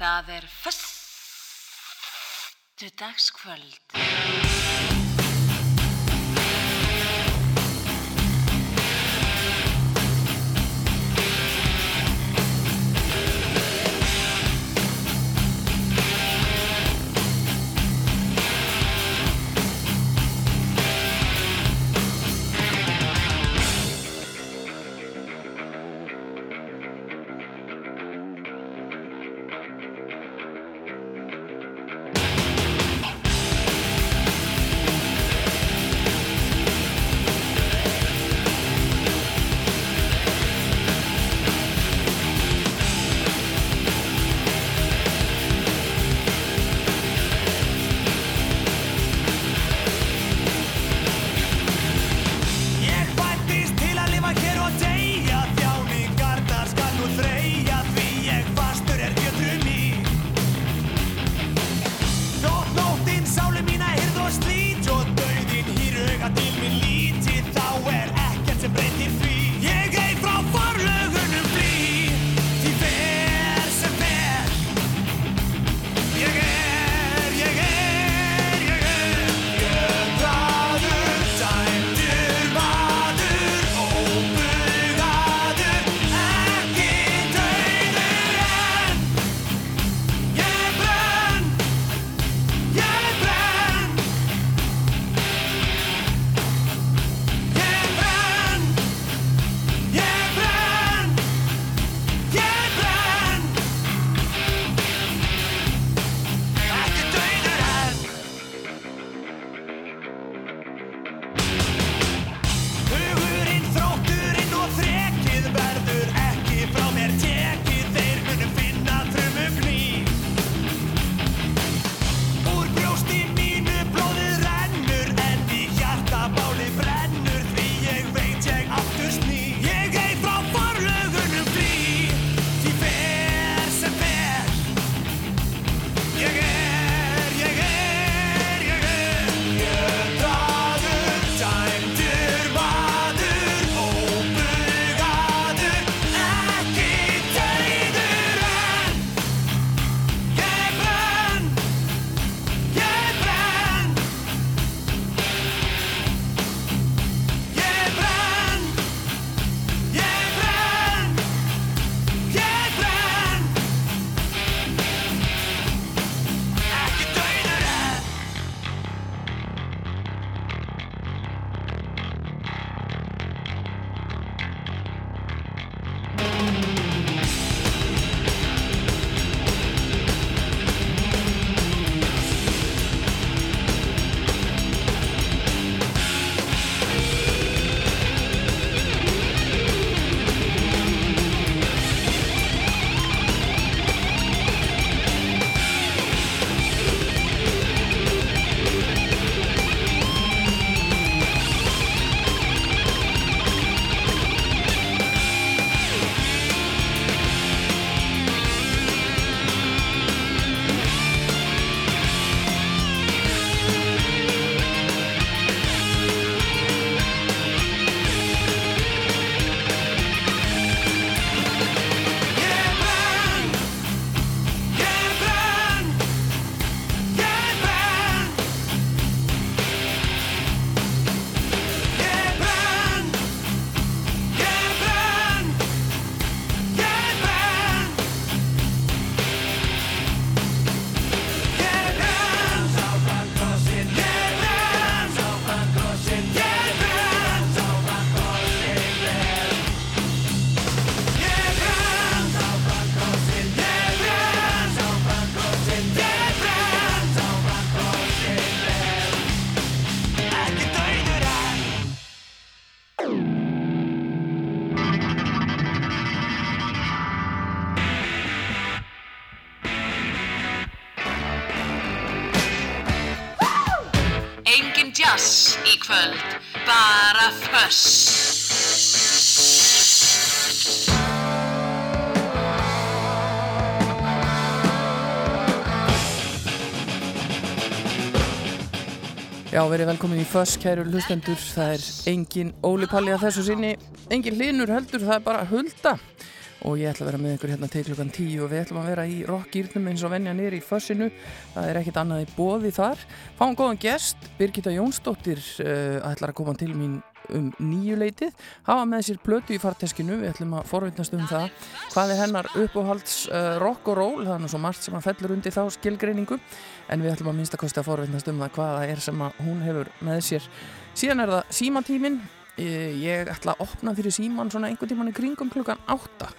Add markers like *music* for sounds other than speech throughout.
Það er fyrstu dagskvöld. dass í kvöld, bara þess. Já, verið velkomin í Föss, kæru hlustendur. Það er engin ólipalli að þessu sinni, engin hlinur heldur, það er bara hulda og ég ætla að vera með ykkur hérna til klukkan 10 og við ætlum að vera í rockgýrnum eins og venja nýri í fössinu. Það er ekkit annað í bóði þar. Fáum góðan gest, Birgitta Jónsdóttir uh, ætlar að koma til mín um nýju leitið, hafa með sér plötu í farteskinu, við ætlum að forvittnast um það. Hvað er hennar uppáhalds uh, rock og roll, það er nú svo margt sem að fellur undir þá skilgreiningu, en við ætlum að minnstakosti að forvittnast um það hvaða er sem að hún hefur með sér. Síðan er það símatíminn ég ætla að opna fyrir síman svona einhvern tíman í kringum klukkan 8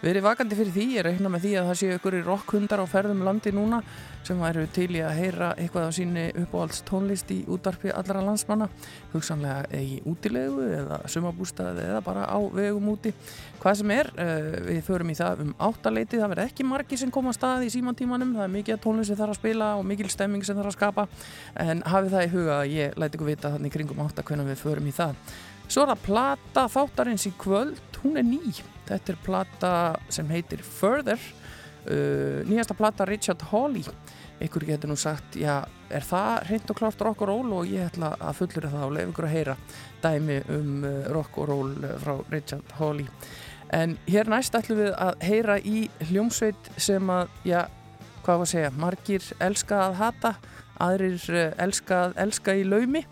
verið vakandi fyrir því, ég reikna með því að það séu ykkur í rockhundar á ferðum landi núna sem væru til í að heyra eitthvað á síni uppáhalds tónlist í útdarpi allra landsmanna, hugsanlega í útilegu eða sumabústaði eða bara á vegum úti, hvað sem er uh, við förum í það um áttaleiti. Það verður ekki margi sem koma að stað í símantímanum það er mikið tónlist sem þarf að spila og mikil stemming sem þarf að skapa, en hafið það í huga að ég læti ykkur vita þannig kringum átta hvernig við förum í það Svo er það plata þáttarins í kvöld, hún er ný. Þetta er plata sem heitir Further, uh, nýjasta plata Richard Hawley. Ykkur getur nú sagt, já, er það hreint og klárt rock og roll og ég ætla að fullur það og lefa ykkur að heyra dæmi um uh, rock og roll uh, frá Richard Hawley. En hér næst ætlum við að heyra í hljómsveit sem að, já, hvað var að segja, margir elska að hata, aðrir uh, elska að elska í laumi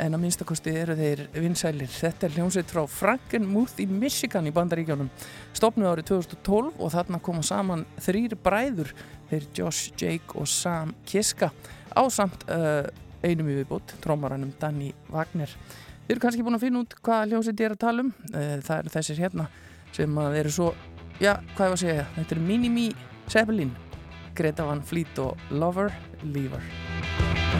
en að minnstakosti eru þeir vinsælir. Þetta er hljómsveit frá Frankenmuth í Michigan í bandaríkjónum. Stopnuð árið 2012 og þarna koma saman þrýr bræður, þeir Josh, Jake og Sam Kiska á samt uh, einum í viðbútt, trómaranum Danny Wagner. Þið eru kannski búin að finna út hvað hljómsveit ég er að tala um. Uh, það eru þessir hérna sem eru svo, já, hvað var að segja, þetta er Minimi Zeppelin, Greta Van Fleet og Lover, Lever.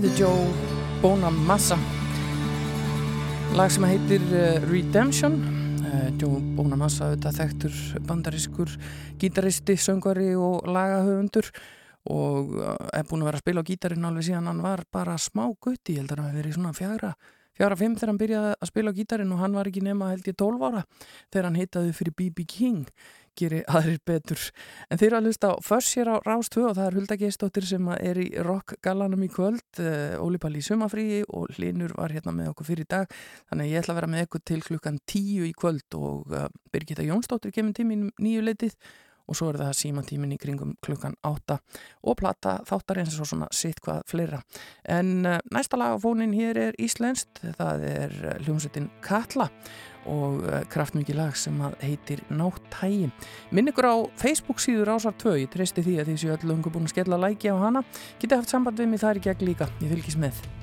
Þetta er Joe Bonamassa. Lag sem heitir uh, Redemption. Uh, Joe Bonamassa auðvitað þekktur bandarískur gítaristi, söngvari og lagahöfundur og uh, er búin að vera að spila á gítarinn alveg síðan hann var bara smá gutti, ég held að hann hafi verið svona fjagra fjára fimm þegar hann byrjaði að spila á gítarinn og hann var ekki nema held ég 12 ára þegar hann heitaði fyrir B.B. King geri aðrir betur. En þeir eru að hlusta Föss hér á Rástvö og það er Hulda Geistóttir sem er í rockgallanum í kvöld uh, Óli Palli í sumafríi og Linur var hérna með okkur fyrir dag. Þannig ég ætla að vera með ykkur til klukkan tíu í kvöld og uh, Birgitta Jónsdóttir kemur tímin nýju leitið og svo er það símatímin í kringum klukkan 8 og plata þáttar eins og svona sitt hvað fleira. En uh, næsta lag á fónin hér er Íslenskt, það er hljómsveitin Katla og uh, kraftmikið lag sem heitir Náttægi. Minn ykkur á Facebook síður ásar 2, ég treysti því að því séu öll ungu búin að skella læki á hana, geta haft samband við mig þar í gegn líka, ég fylgis með.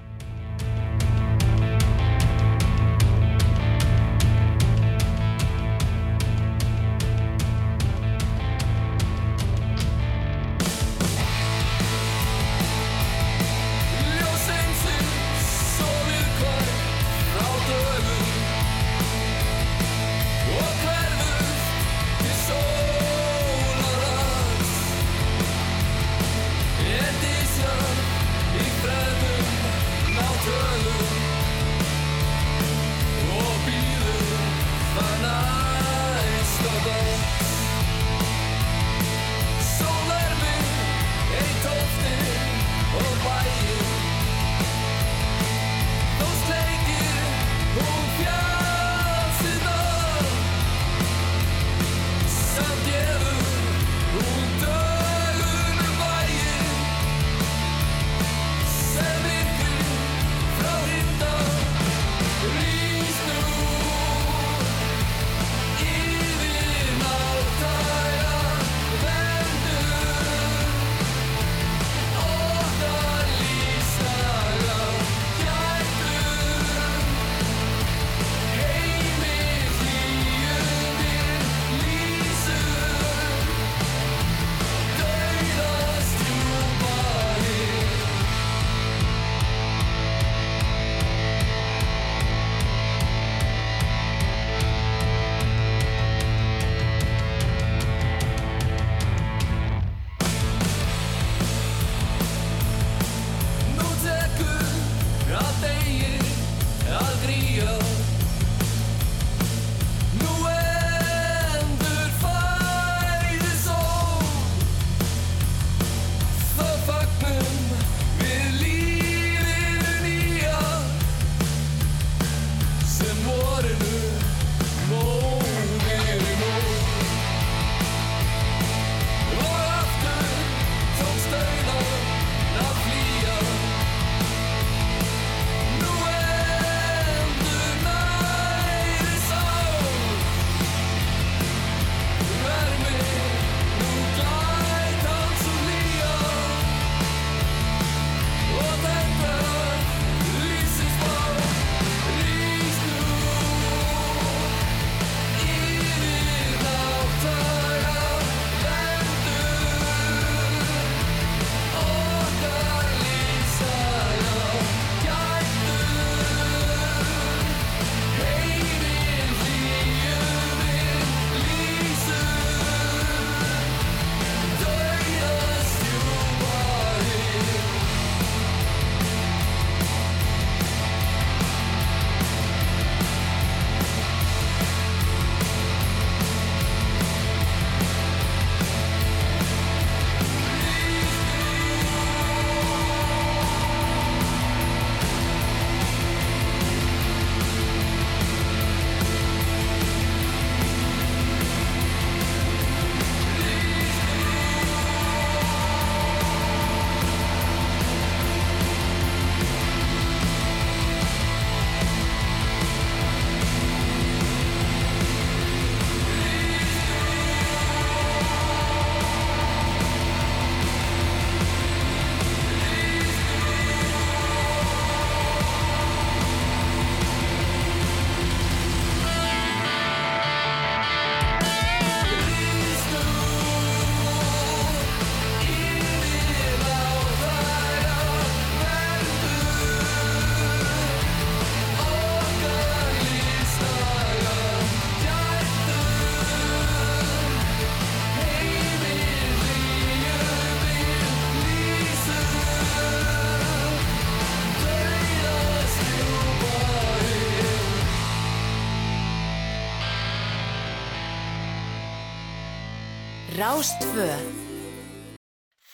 Rástfö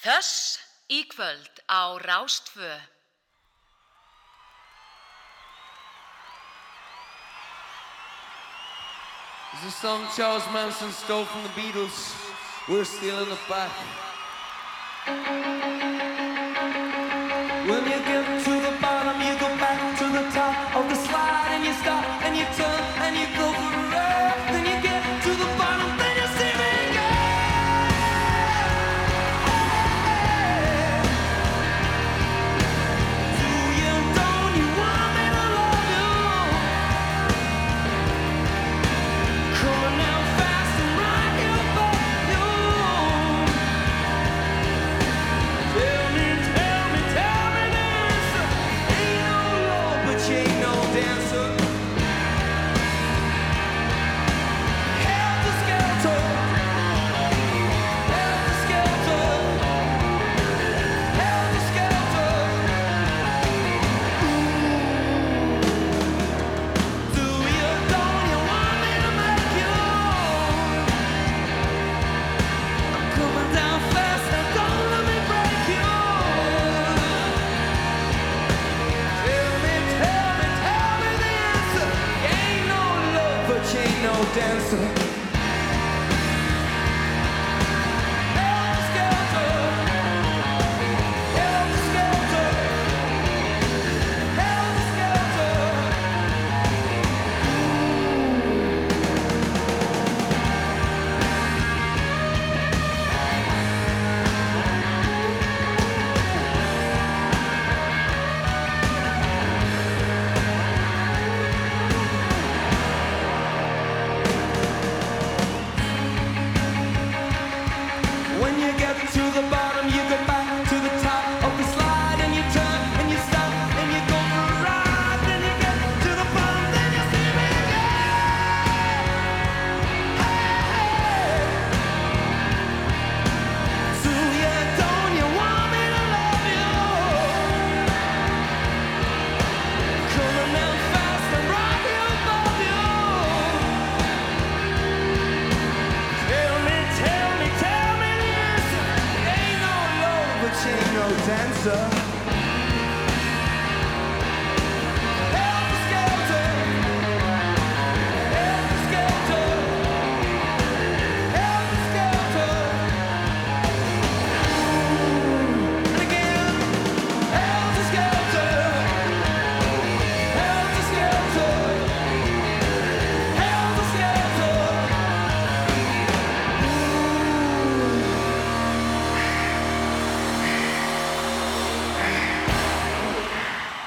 Þess í kvöld á Rástfö This is a song Charles Manson stole from the Beatles. We're still in the back.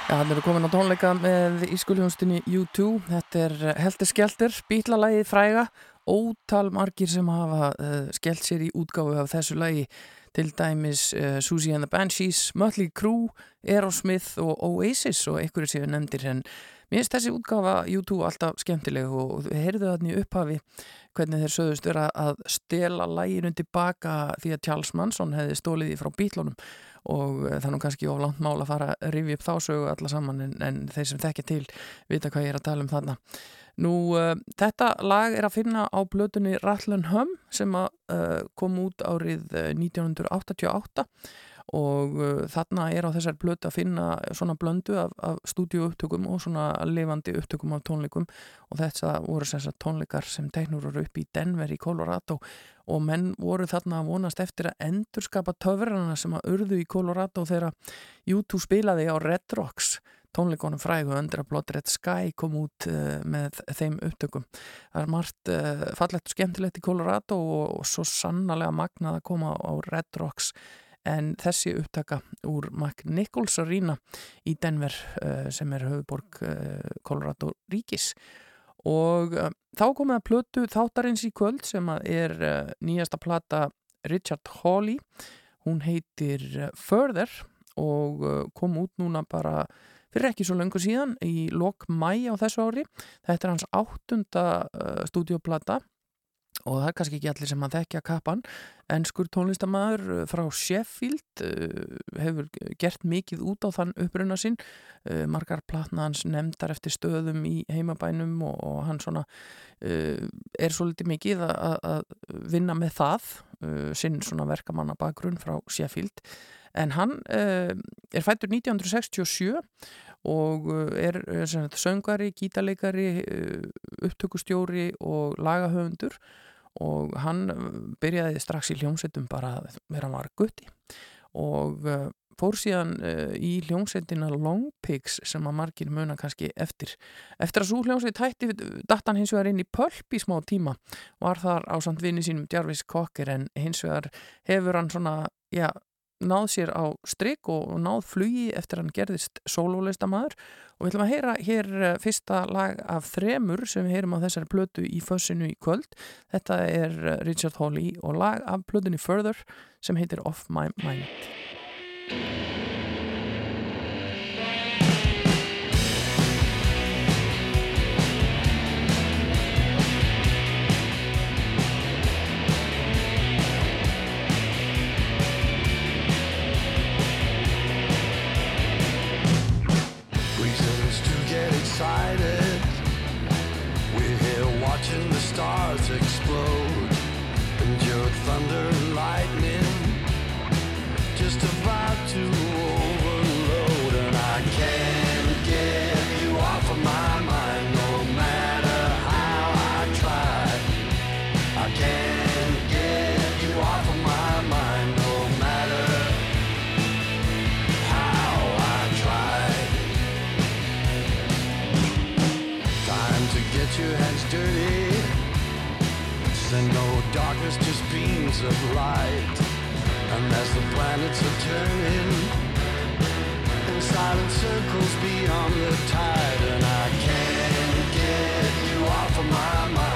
Já, hann eru komin á tónleika með ískuljónstinni U2. Þetta er Helter Skelter, bítlalagið fræga, ótal margir sem hafa uh, skellt sér í útgáfu af þessu lagi, til dæmis uh, Susie and the Banshees, Mötley Crüe, Aerosmith og Oasis og einhverju séu nefndir. En mér finnst þessi útgáfa U2 alltaf skemmtileg og við heyrðu þarna í upphafi hvernig þeir sögðust vera að stela læginu tilbaka því að Charles Manson hefði stólið því frá bítlunum og eh, það er nú kannski oflant mál að fara að rifja upp þá sögu alla saman en, en þeir sem þekkja til vita hvað ég er að tala um þarna. Nú, uh, þetta lag er að finna á blötunni Rattlin Hum sem að, uh, kom út árið uh, 1988 og uh, þarna er á þessar blötu að finna svona blöndu af, af stúdíu-upptökum og svona lifandi upptökum af tónleikum. Og þetta voru þessar tónleikar sem teiknur eru upp í Denver í Colorado. Og menn voru þarna að vonast eftir að endurskapa töfrarna sem að urðu í Colorado þegar U2 spilaði á Red Rocks. Tónleikonum frægu Under a Blood Red Sky kom út uh, með þeim upptökum. Það er margt uh, fallegt og skemmtilegt í Colorado og, og svo sannlega magnað að koma á Red Rocks en þessi upptaka úr McNichols Arena í Denver uh, sem er höfuborg Colorado ríkis. Og uh, þá komið að plötu þáttarins í kvöld sem er nýjasta plata Richard Hawley. Hún heitir Further og kom út núna bara fyrir ekki svo löngu síðan í lok mæ á þessu ári. Þetta er hans áttunda stúdioplata og það er kannski ekki allir sem að þekkja kappan. En skur tónlistamæður frá Sheffield uh, hefur gert mikið út á þann uppruna sinn. Uh, margar platna hans nefndar eftir stöðum í heimabænum og, og hann svona er svo litið mikið að vinna með það sinn svona verkamanna bakgrunn frá Sheffield. En hann er fættur 1967 og er, er söngari, gítarleikari upptökustjóri og lagahöfundur. Og hann byrjaði strax í hljómsveitum bara að vera var gutti. Og fór síðan í hljómsveitina Long Pigs sem að margir muna kannski eftir. Eftir að svo hljómsveit hætti datt hann hins vegar inn í Pulp í smá tíma. Var þar á samt vinni sínum Jarvis Cocker en hins vegar hefur hann svona, já, náð sér á stryk og, og náð flugi eftir hann gerðist sólólista maður og við ætlum að heyra hér eh, fyrsta lag af þremur sem við heyrum á þessari plötu í fössinu í kvöld. Þetta er eh, Richard Hawley og lag af plötunni Further sem heitir Off My Mind. Darkness, just beams of light. And as the planets are turning in silent circles beyond the tide, and I can't get you off of my mind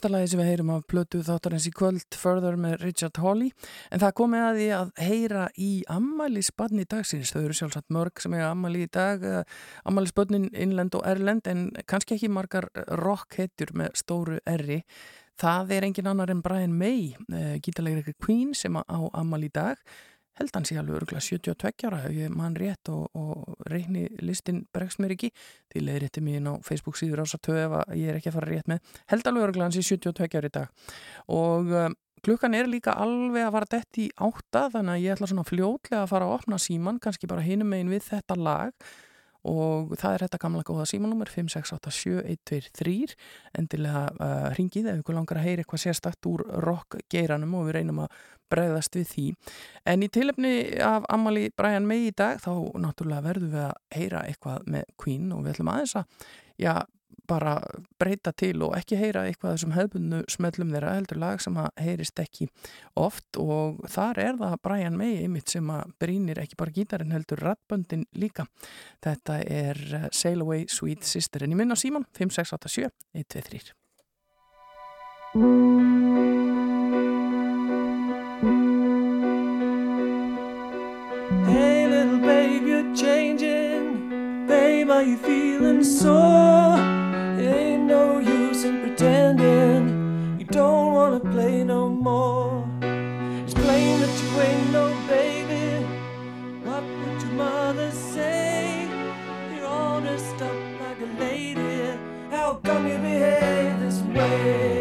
Fyrsta lagi sem við heyrum af plötu þáttarins í kvöld Further með Richard Hawley. En það komið að því að heyra í ammæli spanni dagsins, þau eru sjálfsagt mörg sem eiga ammæli í dag ammæli spannin innlend og erlend en kannski ekki margar rockhetjur með stóru erri það er engin annar en Brian May gítalegri Queen sem á ammæli í dag held hann sé alveg örgulega 72 ára ef ég mann rétt og, og reyni listin bregst mér ekki. Því leiðrétti mér inn á Facebook síður ás að töðu ef ég er ekki að fara rétt með. Held alveg örgulega hann sé 72 ára í dag. Og um, klukkan er líka alveg að fara dett í átta þannig að ég ætla svona fljótlega að fara að opna síman kannski bara hinum megin við þetta lag og það er þetta gamla góða símanúmer 5687123 endilega uh, ringið ef ykkur langar að heyra eitthvað sérstakt úr rockgeiranum og við reynum að bregðast við því. En í tilefni af Amali Brian May í dag þá náttúrulega verðum við að heyra eitthvað með Queen og við ætlum aðeins að já, bara breyta til og ekki heyra eitthvað þessum hefðbundu smöllum þeirra heldur lag sem að heyrist ekki oft og þar er það Brian May einmitt sem að brínir ekki bara gítarinn heldur rattböndin líka þetta er uh, Sail Away Sweet Sister en ég minna Símon 5687 123 Hey, little babe, you're changing. Babe, are you feeling sore? In pretending you don't wanna play no more. It's plain that you ain't no baby. What would your mother say? You're all dressed up like a lady. How come you behave this way?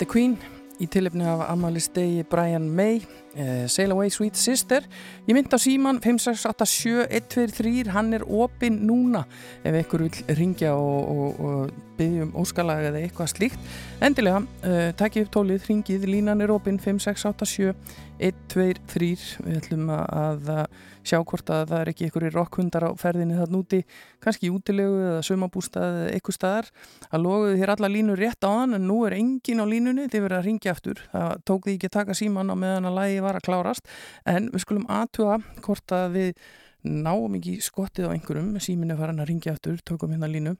Er Queen í tilefni af ammælistegi Brian May eh, Sail Away Sweet Sister. Ég mynd á síman 5687123 hann er opinn núna. Ef einhver vil ringja og, og, og byggja um óskalag eða eitthvað slíkt. Endilega, uh, takk upp tólið ringið, línan er opinn 5687123 við ætlum að, að sjá hvort að það er ekki einhverjir rockhundar á ferðinni það núti, kannski í útilegu eða sumabústað eða eitthvað staðar. Að loguðu þér alla línur rétt á hann en nú er engin á línunni, þið verður að ringja aftur. Það tók því ekki að taka síman á meðan að lægi var að klárast, en við skulum aðtuga hvort að við náum ekki skottið á einhverjum, símin er farin að ringja aftur, tökum hérna línu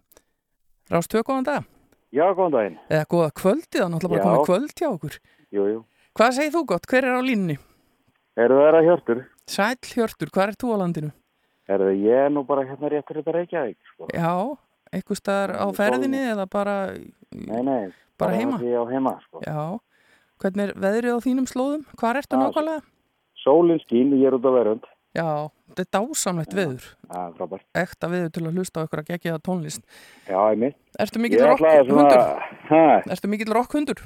Rástöð, góðan dag, Já, góðan daginn. eða góða kvöldið það náttúrulega bara komið kvöld hjá okkur Jú, jú. Hvað segir þú gott, hver er á línunni? Eru það að hjörtur? Sæll Hjörtur, hvað er þú á landinu? Það ég er nú bara hérna rétt fyrir þetta Reykjavík, sko. Já, eitthvað staðar á ferðinni eða bara, Nei, nei. bara heima? á heima, sko. Já, hvernig er veðrið á þínum slóðum? Hvar ertu Já, nákvæmlega? Sólinn skín, ég er út á verund. Já, þetta er dásamlegt veður, Já, frábært. ekta veður til að hlusta á ykkur að gegja tónlist. Já, einmitt. Ertu mikill rockhundur? svona, Ertu mikill rockhundur?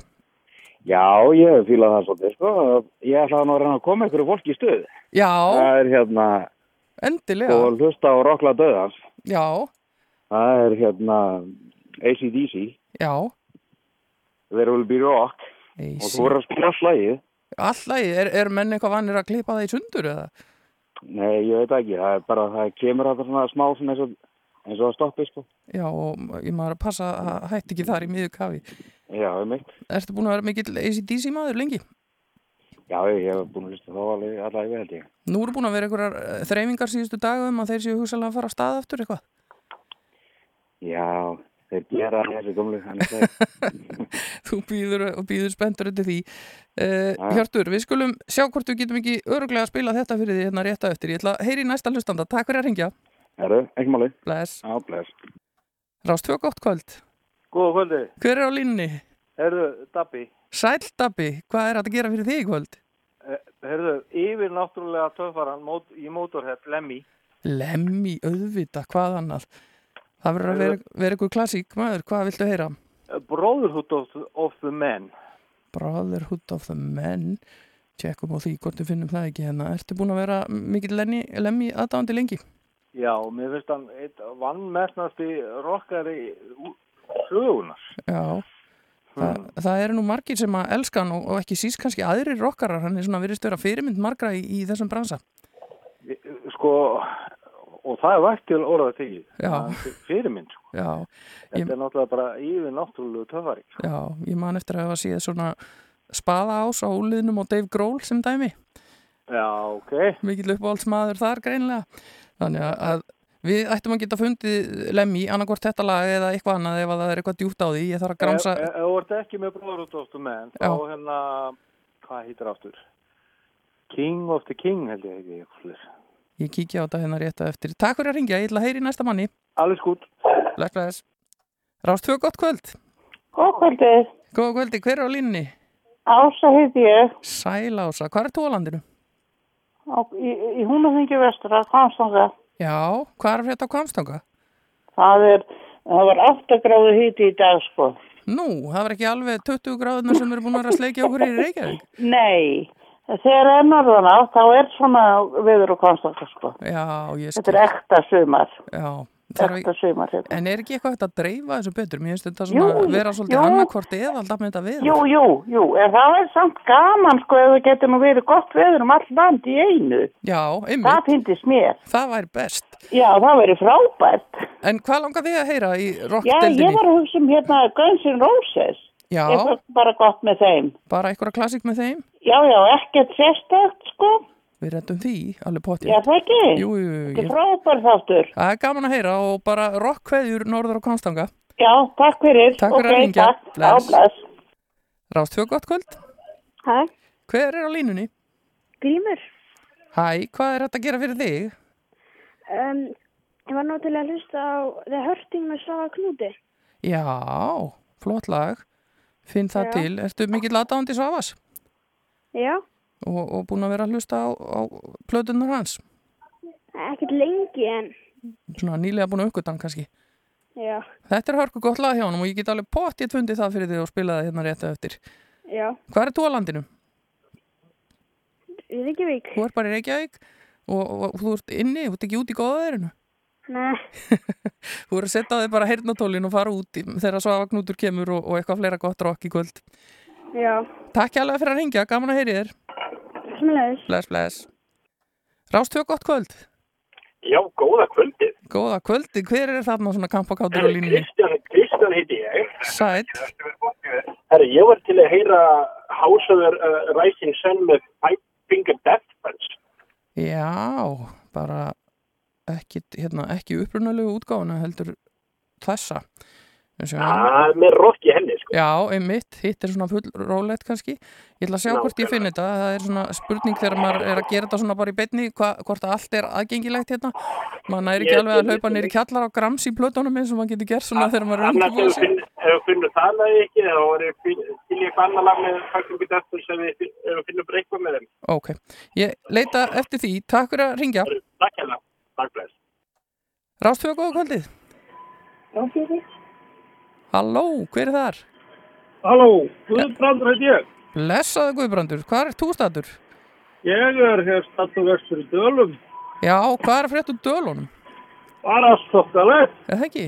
já, ég hef fílað það svolítið, sko. Ég ætlaði nú að reyna að koma ykkur fólki í stuð. Já, Það er hérna, endilega. og hlusta á Rockla Döðans. Já, Það er hérna ACDC, já. There Will Be Rock. Og þú er að spila slægið. Alltaf, er, er menn eitthvað vannir að klippa það í sundur eða? Nei, ég veit ekki. Það er bara, það kemur þetta svona smá svona eins og, eins og að stoppi, sko. Já, og ég maður að passa að hætti ekki þar í miður kafi. Já, einmitt. Ertu búin að vera mikill ACDC maður lengi? Já, ég hef búin að hlusta þá alveg allavega við held ég. Nú eru búin að vera einhverjar eh, þreifingar síðustu daga um að þeir séu hugsalega að fara að staða aftur eitthvað. Já, þeir gera *laughs* þessi gumlu, *laughs* Þú býður og býður spenntur undir því. Uh. Hjörtur, við skulum sjá hvort við getum ekki öruglega að spila þetta fyrir því hérna rétt á eftir. Ég ætla að heyri næsta hlustanda. Takk fyrir að ringja. Herru, ekki máli. Bless. Já, bless. Rást tvö gott kvöld. Góða kvöldi. Hver er á línni? Herðu, Dabbi. Sæll Dabbi, hvað er að gera fyrir þig í kvöld? Eh, Herðu, yfir náttúrulega töffaran mót, í mótorhett Lemmy. Lemmi, auðvita, hvað annað? Það verður að vera, vera eitthvað klassík maður. Hvað viltu heyra? Brotherhood of, the- of the Men. Brotherhood of the Men. Tjekkum á því hvort við finnum það ekki hérna. Ertu búin að vera mikill lemmi, aðdáandi lengi? Já, mér finnst hann eitt vannmernasti rockari sögunar. Já. Þa, það eru nú margir sem að elska hann og, og ekki síst kannski aðrir rockarar. Hann er svona virðist vera fyrirmynd margra í, í þessum bransa. Sko, og það er vægt til orðað. Það er Fyrirmynd, sko. Þetta Ég- er náttúrulega bara yfir náttúrulegu töffari. sko. já, ég man eftir að hafa síða svona spaða ás á úliðnum og Dave Grohl sem dæmi. Já, ok. Mikill uppáhaldsmaður þar greinlega. Þannig að, við ættum að geta fundið lemmi annarkvort þetta lag eða eitthvað annað ef að það er eitthvað djúpt á því. Ég þarf að gramsa... Ef þú ert ekki með Brotherhood of the Men, þá hérna, hvað hýttir aftur? King of the King, held ég ekki. Ég kíkja á þetta hérna rétt á eftir. Takk fyrir að ringja, ég ætla að heyri næsta manni. Alles gut. Bless, bless. Rást tvö gott kvöld. Góð kvöldið. Góða kvöldi, hver er á línni? Ása heiti ég Sæl Ása, hvað er þú á landinu? á, í, í Húnaþingi vestra, Kvanstonga. Já, hvað er þetta kvamstanga? Það er, það var 8 gráðu hiti í dag sko. Nú, það var ekki alveg 20 gráðunar sem eru búin að vera að sleikja okkur í Reykjavík. Nei, þegar er norðan á, þá er svona viður og Kvanstonga sko. Já, ég Þetta er ekta sumar, Já, ekta sumar hérna. en er ekki eitthvað að dreifa þessu betur? Mér finnst þetta svona Jú, vera svolítið annarkvort eða alltaf með þetta við. Jú, jú, jú, en það er samt gaman sko ef það getur nú verið gott veður um all land í einu. Já, Það einmitt, finnst mér. það væri best. Já, það verið frábært. En hvað langar þið að heyra í Já, ég rockdeldinni? var að hugsa um hérna Guns N' Roses. Já, Eitthvað bara gott með þeim. bara einhverja klassík með þeim? Já, já, ekkert sérstakt, sko. Við rettum því, alveg pottið. Já, það ekki. Jú, jú, jú, Þetta er ég, frábær þáttur. það er gaman að heyra og bara rockkveðjur norður á Konstanga. Já, takk fyrir. Takk fyrir að Ok, hringja. takk. Bless. Já, bless. Rást tvö gott kvöld. Hæ, Hver er á línunni? Grímur. Hæ, hvað er þetta að gera fyrir þig? Um, ég var náttúrulega að hlusta á The Hurting með Sava Knúti. Já, flott lag. Finn það Já. til. Ertu mikill aðdáðandi Svavas? Já, Og, og búin að vera að hlusta á, á plötunar hans? ekkert lengi en Svona nýlega búin að uppgötan kannski. já, Þetta er hörku gott lag hjá hann og ég get alveg pottið fundið það fyrir þig og spila það hérna rétt eftir. já, Hvað er þú á landinu? Reykjavík. Þú ert bara í Reykjavík og, og, og þú ert inni, þú ert ekki út í góða verinu. Nei, *laughs* Þú ert að setja þig bara heyrnatólin og fara út í, þegar Svafa Knútur kemur og, og eitthvað fleira gott rock í kvöld. já, Takk hérlega fyrir að ringja, gaman að heyri þér. smiðlaðis. Bless, bless. Rástöð gott kvöld. Já, góða kvöldið. Góða kvöldi, hver er þarna svona kampakátur á línunni? Kristján, Kristján heiti ég. Sæt. Herri, ég var til að heyra the uh, Rising Sun með Five Finger Death Punch. Já, bara ekki, hérna, ekki upprunalegu útgáfuna heldur þessa. Við. Það er með rock í henni, sko. Já, einmitt, hitt er svona full rólegt kannski. Ég ætla að sjá hvort ég finn þetta. Það er svona spurning þegar maður er að gera þetta svona bara í beinni, hva, hvort að allt er aðgengilegt hérna. Maður næri ekki Ég- alveg að hlaupa nýri kjallar á grams í plötunum eins og maður getur gert svona þegar maður er undirbúið finn- ef þú finnur það lagi ekki, þá er ég finn- til ég eitthvað annar lag með ef við finn- ef við finnum eitthvað með þeim. Ok, ég leita eftir því. Takk fyrir að ringja. Takk bless. Rástfjöga góða kvöldið. Fyrir. Halló, hver er þar? Halló, Guðbrandur heiti ég. Blessaðu Guðbrandur, hvað er þú statur? Ég er hér stattu vestur í Dölum. Já, hvað er að frétta úr dölunum? Bara stokkalegt. Er það ekki?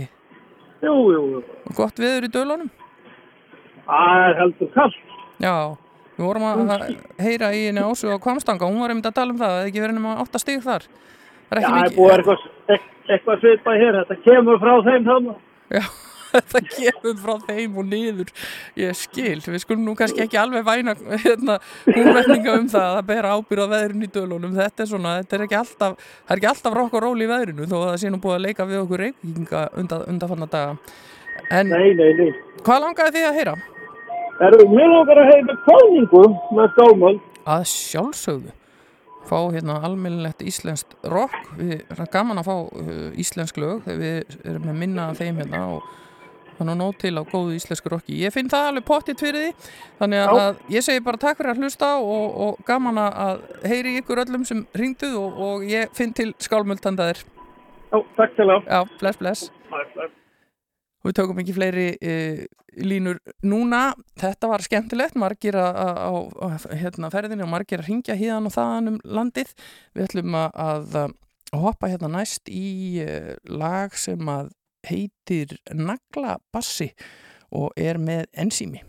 Jú, jú, jú. Gott viður í dölunum? Það er heldur kallt. Já, við vorum að heyra í henni ásu á Kvamstanga, hún var einmitt að tala um það, það er ekki verið nema 8 stig þar. Það er ekki það er mikið. búið eitthvað, eit- eitthvað svipað hér. Þetta kemur frá þeim þannig. Já, *laughs* þetta kemur frá þeim og niður. Ég skil, við skulum nú kannski ekki alveg væna hérna, húnvetninga um það að það bera ábyrð á veðrinu í dölunum. Þetta er svona, þetta er ekki alltaf, það er ekki alltaf rokk og ról í veðrinu þó að það sé nú búið að leika við okkur reykinga undan, undanfanna daga. En Nei, nei, nei. hvað langaði þið að heyra? Við langar að heyra kálningu með skálmöld? Að sjálfsögðu fá hérna almennilegt íslenskt rock. Við erum gaman að fá uh, íslensk lög þegar við erum með minna þeim hérna og þannig að nóg til á góðu íslensku rocki. Ég finn það alveg pottitt fyrir því þannig að, að ég segi bara takk fyrir að hlusta og, og gaman að heyri ykkur öllum sem ringduð og, og ég finn til skálmöldandaðir Já, takk til Já, bless, bless og við tökum ekki fleiri e, línur núna þetta var skemmtilegt, margir á, hérna, ferðinni og margir að ringja híðan og þaðan um landið við ætlum að, að, hoppa hérna næst í e, lag sem að heitir Naglabassi og er með ensými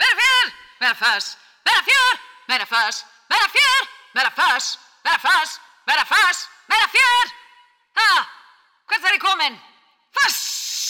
Vera fjör, vera föss, vera fjör, vera föss, vera fjör, vera föss, vera föss, vera föss, vera fjör. Ha, hvert er ég komin? Föss!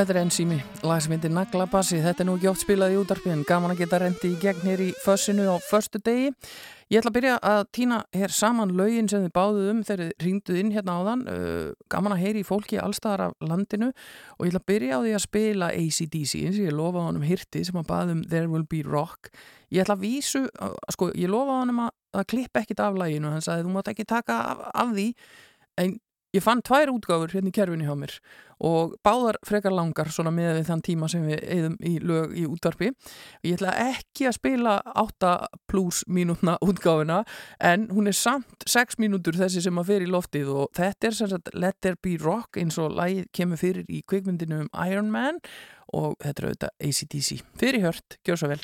Þetta er Enzými, lag sem heitir Naglabassi. Þetta er nú ekki oft spilað í útarpi en gaman að geta rendi í gegn hér í fössinu á förstu degi. Ég ætla að byrja að týna hér saman lögin sem þið báðuð um þegar þið ringduð inn hérna áðan. Uh, gaman að heyri í fólki allstaðar af landinu og ég ætla að byrja á því að spila ACDC eins og ég lofa honum hirti sem að baðum There Will Be Rock. Ég ætla að vísu, uh, sko ég lofa honum að, að klippa ekkit af læginu. Hann sagði þú mátt ekki taka af, af því en ég fann tvær útgáfur hérna í kerfinu hjá mér og báðar frekar langar svona með þann tíma sem við eigðum í lög í útvarpi. Ég ætla ekki að spila 8 pluss mínútna útgáfuna en hún er samt 6 mínútur þessi sem að fer í loftið og þetta er sem sagt Let There Be Rock eins og lagið kemur fyrir í kvikmyndinu um Iron Man og þetta er auðvitað ACDC. Fyrir hört, gjör svo vel.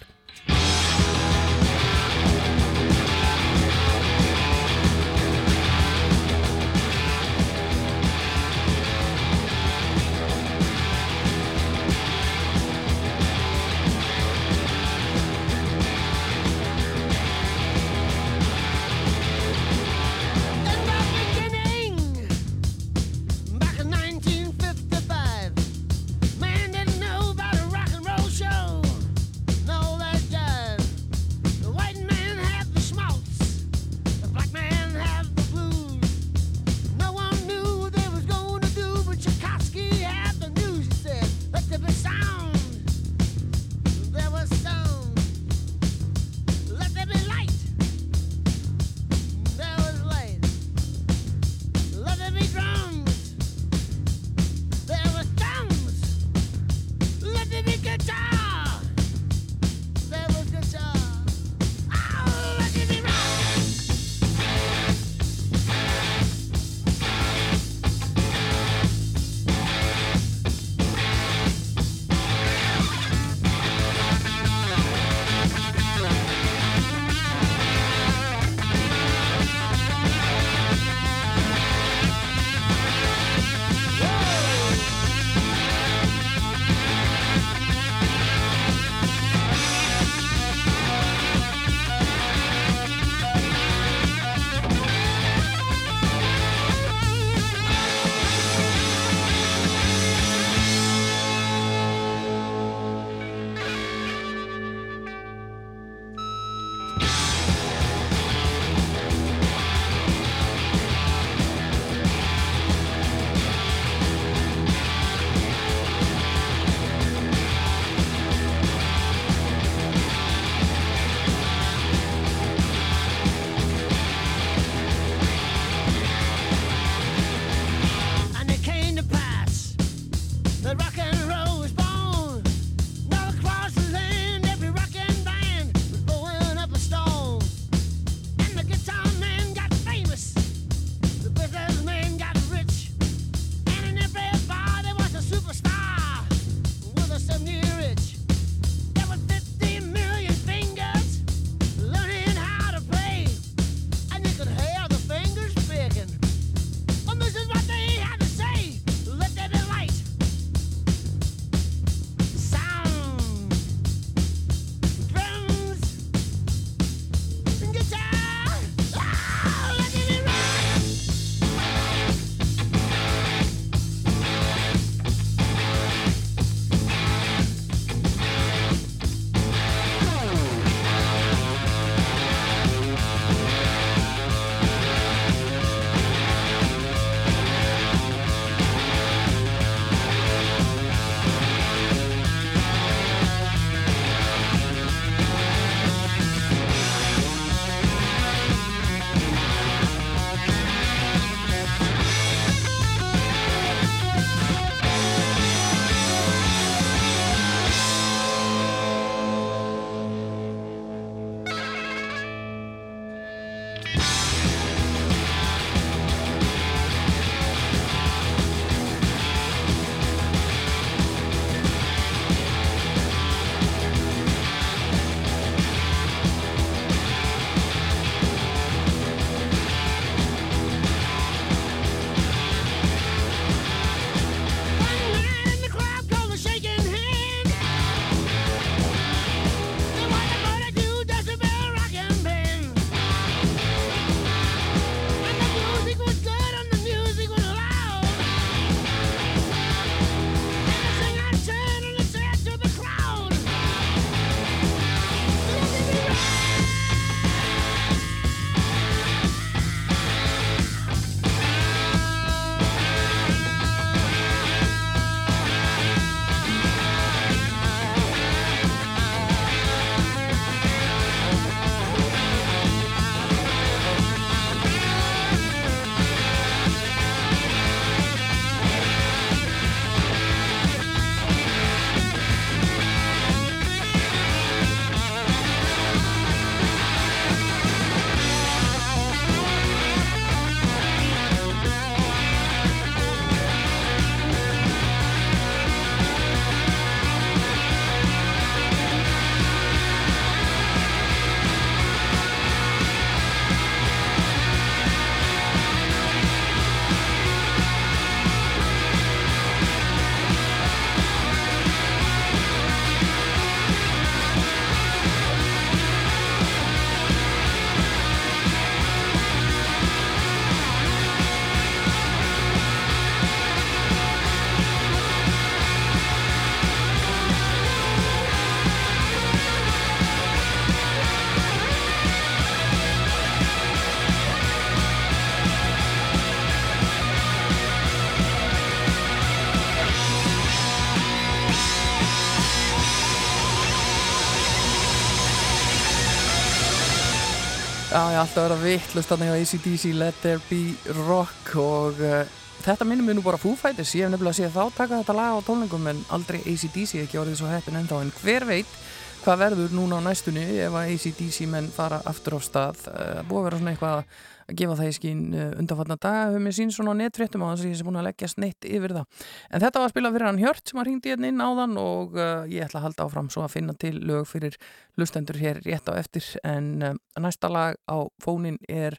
Ég alltaf að vera vittlust þannig á ACDC Let There Be Rock og uh, þetta minnum við nú bara Foo Fighters. Ég hef nefnilega að sé þá taka þetta lag á tónlingum en aldrei ACDC ekki orðið svo heppin ennþá. En hver veit hvað verður núna á næstunni ef að ACDC menn fara aftur á stað? Uh, búið að vera svona eitthvað að gefa það í skín uh, undanfatna daga hefur mér sín svona á netfréttum á þess að ég sé búin að leggja sneitt yfir það. En þetta var að spila fyrir hann Hjört sem að ringdi hérna inn áðan og uh, ég ætla að halda áfram svo að finna til lög fyrir lustendur hér rétt á eftir. En næsta lag á fónin er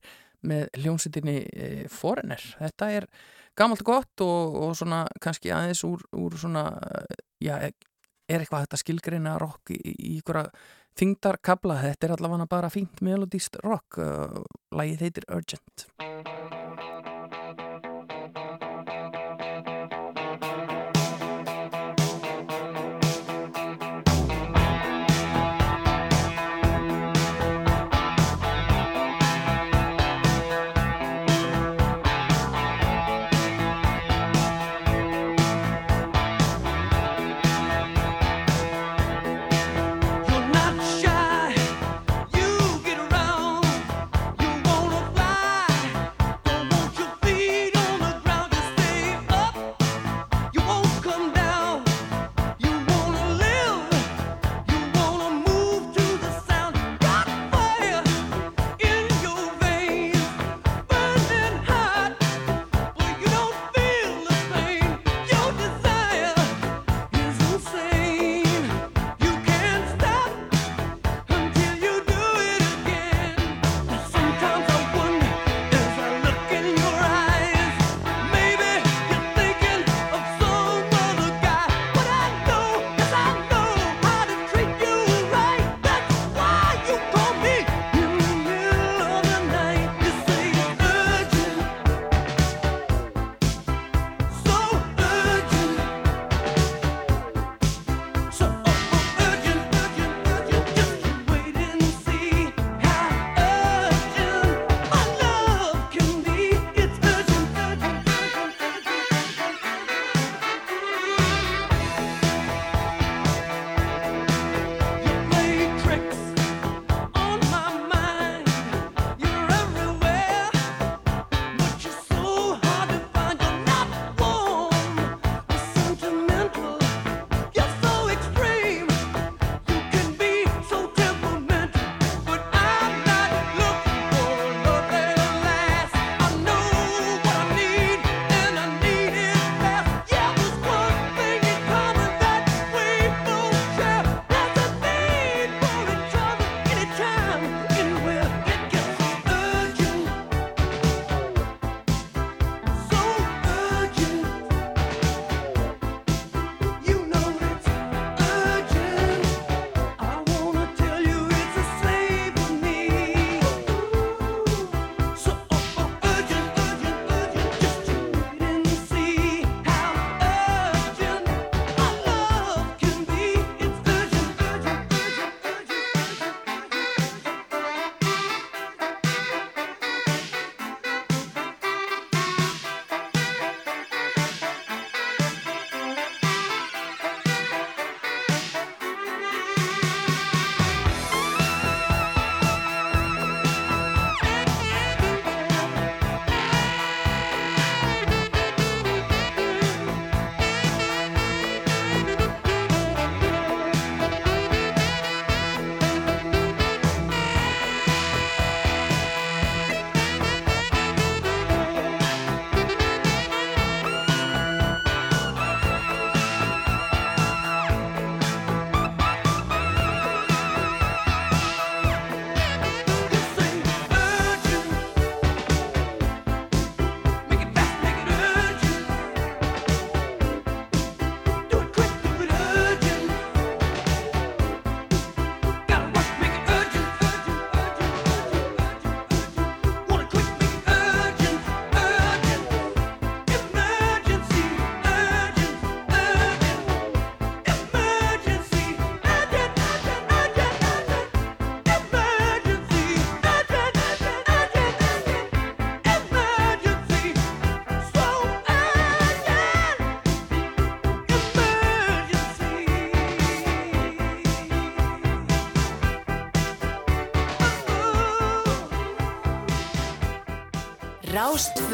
með hljónsitinni e, Foreigner. Þetta er gamalt gott og, og svona kannski aðeins úr, úr svona, eh, já, er eitthvað hægt að skilgreina rock í, í ykkur þingdarkabla. Þetta er allavega bara fínt melodíst rock. Uh, lagið heitir Urgent.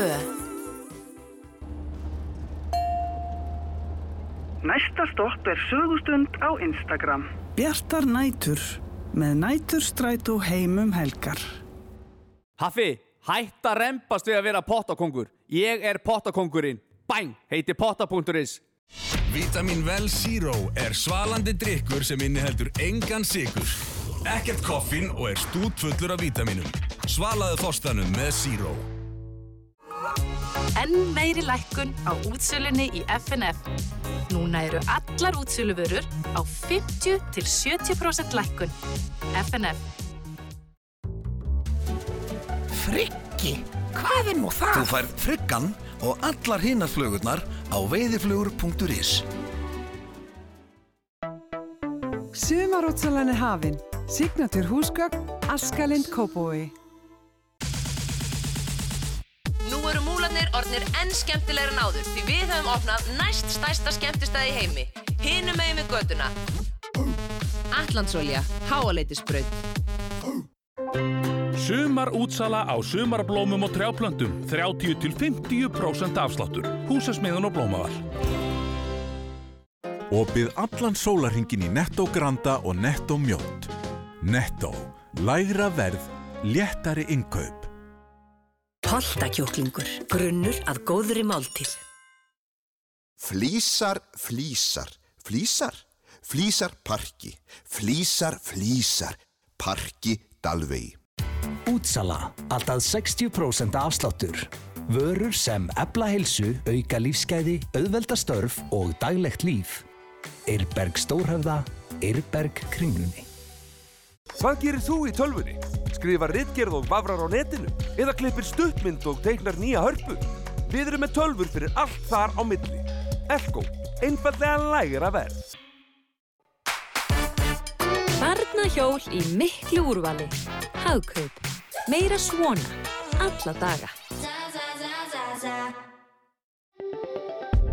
Rástvö Næsta stopp er sögustund á Instagram. Bjartar nætur með næturstrætó heimum helgar. Haffi, hætt að rempast við að vera pottakongur. Ég er pottakongurinn. Bæn, heiti potta.is. Vitamin Well Zero er svalandi drikkur sem inniheldur engan sigur. Ekkert koffín og er stútfullur af vítaminum. Svalaðu þorstanum með Zero. Enn meiri lækkun á útsölunni í FNF. Núna eru allar útsöluvörur á 50-70% lækkun. FNF. Friggi? Hvað er nú það? Þú fær friggan og allar hinnar flugurnar á veiðiflugur.is Sumarútsalan er hafin. Signatur húsgögn, Askalind Kópói. Orðnir enn skemmtilegur en áður því við höfum opnað næst stærsta skemmtistæði í heimi. Hinum megin við göduna. Allandsolja, háaleitisbraut. Sumar útsala á sumarblómum og trjáplöntum 30-50% afsláttur. Húsasmiðun og blómaval. Opið allan sólarhingin í Netto Granda og Netto Mjótt. Netto. Lægra verð, léttari innkaup. Holtakjóklingur, grunnur að góðri máltíð. Flísar, flísar, flísar, flísar parki, flísar, flísar, parki Dalvegi. Útsala, alltaf 60% afsláttur. Vörur sem ebla heilsu, auka lífsgæði, auðvelda störf og daglegt líf. Eirberg Stórhöfða, Eirberg Kringlunni. Hvað gerir þú í tölvunni? Skrifar ritgerð og vafrar á netinu? Eða klippir stuttmynd og teiknar nýja hörpu? Við erum með tölvur fyrir allt þar á milli. Elko, einfallega lægra verð. Barnahjól í miklu úrvali. Hagkaup. Meira svona. Alla daga.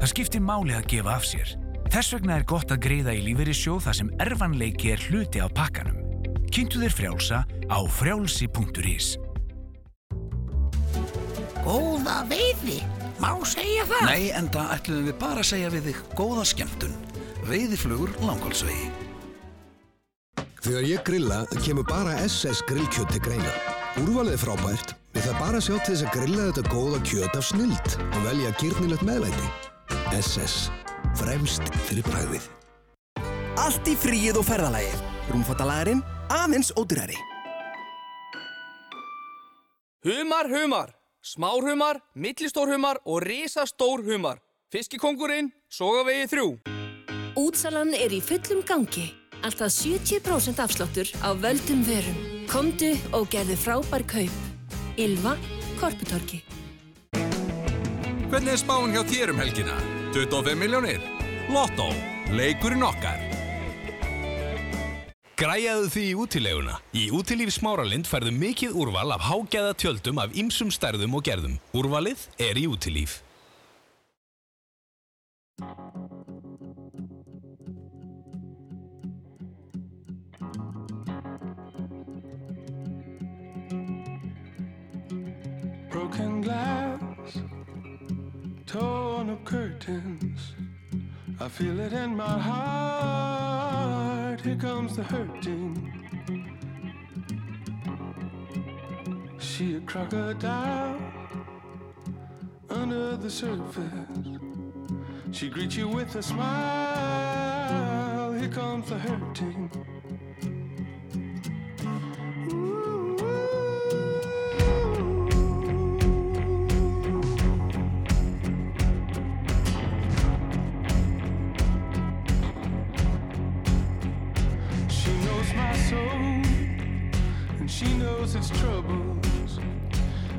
Það skiptir máli að gefa af sér. Þess vegna er gott að greiða í lífeyrissjóð þar sem erfanleiki er hluti af pakkanum. Kynntu þér frjálsa á frjálsi.is. Góða veiði, má segja það? Nei, enda ætlum við bara að segja við þig góða skemmtun. Veiðiflugur langholsvegi. Þegar ég grilla kemur bara SS grillkjöt til greina. Úrvalið er frábært, við það bara sjá til þess að grilla þetta góða kjöt af snild og velja gyrnilegt meðlæti. SS. Fremst fyrir bræðið. Allt í fríið og ferðalagið. Rúmfattalagarinn aðeins ódurari. Humar, humar. Smár humar, millistór humar og risastór humar. Fiskikongurinn, sogavegi þrjú. Útsalan er í fullum gangi. Alltaf 70% afsláttur á völdum verum. Komdu og gerðu frábær kaup. Ylva, Korputorki. Hvernig er spáin hjá þér um helgina? 25 miljónir? Lotto. Leikurinn okkar. Græjaðu því í útileguna. Í útilíf Smáralind færðu mikið úrval af hágæða tjöldum af ýmsum stærðum og gerðum. Úrvalið er í útilíf. Broken glass, torn up curtains. I feel it in my heart. Here comes the hurting. She a crocodile under the surface. She greets you with a smile. Here comes the hurting. Knows its troubles.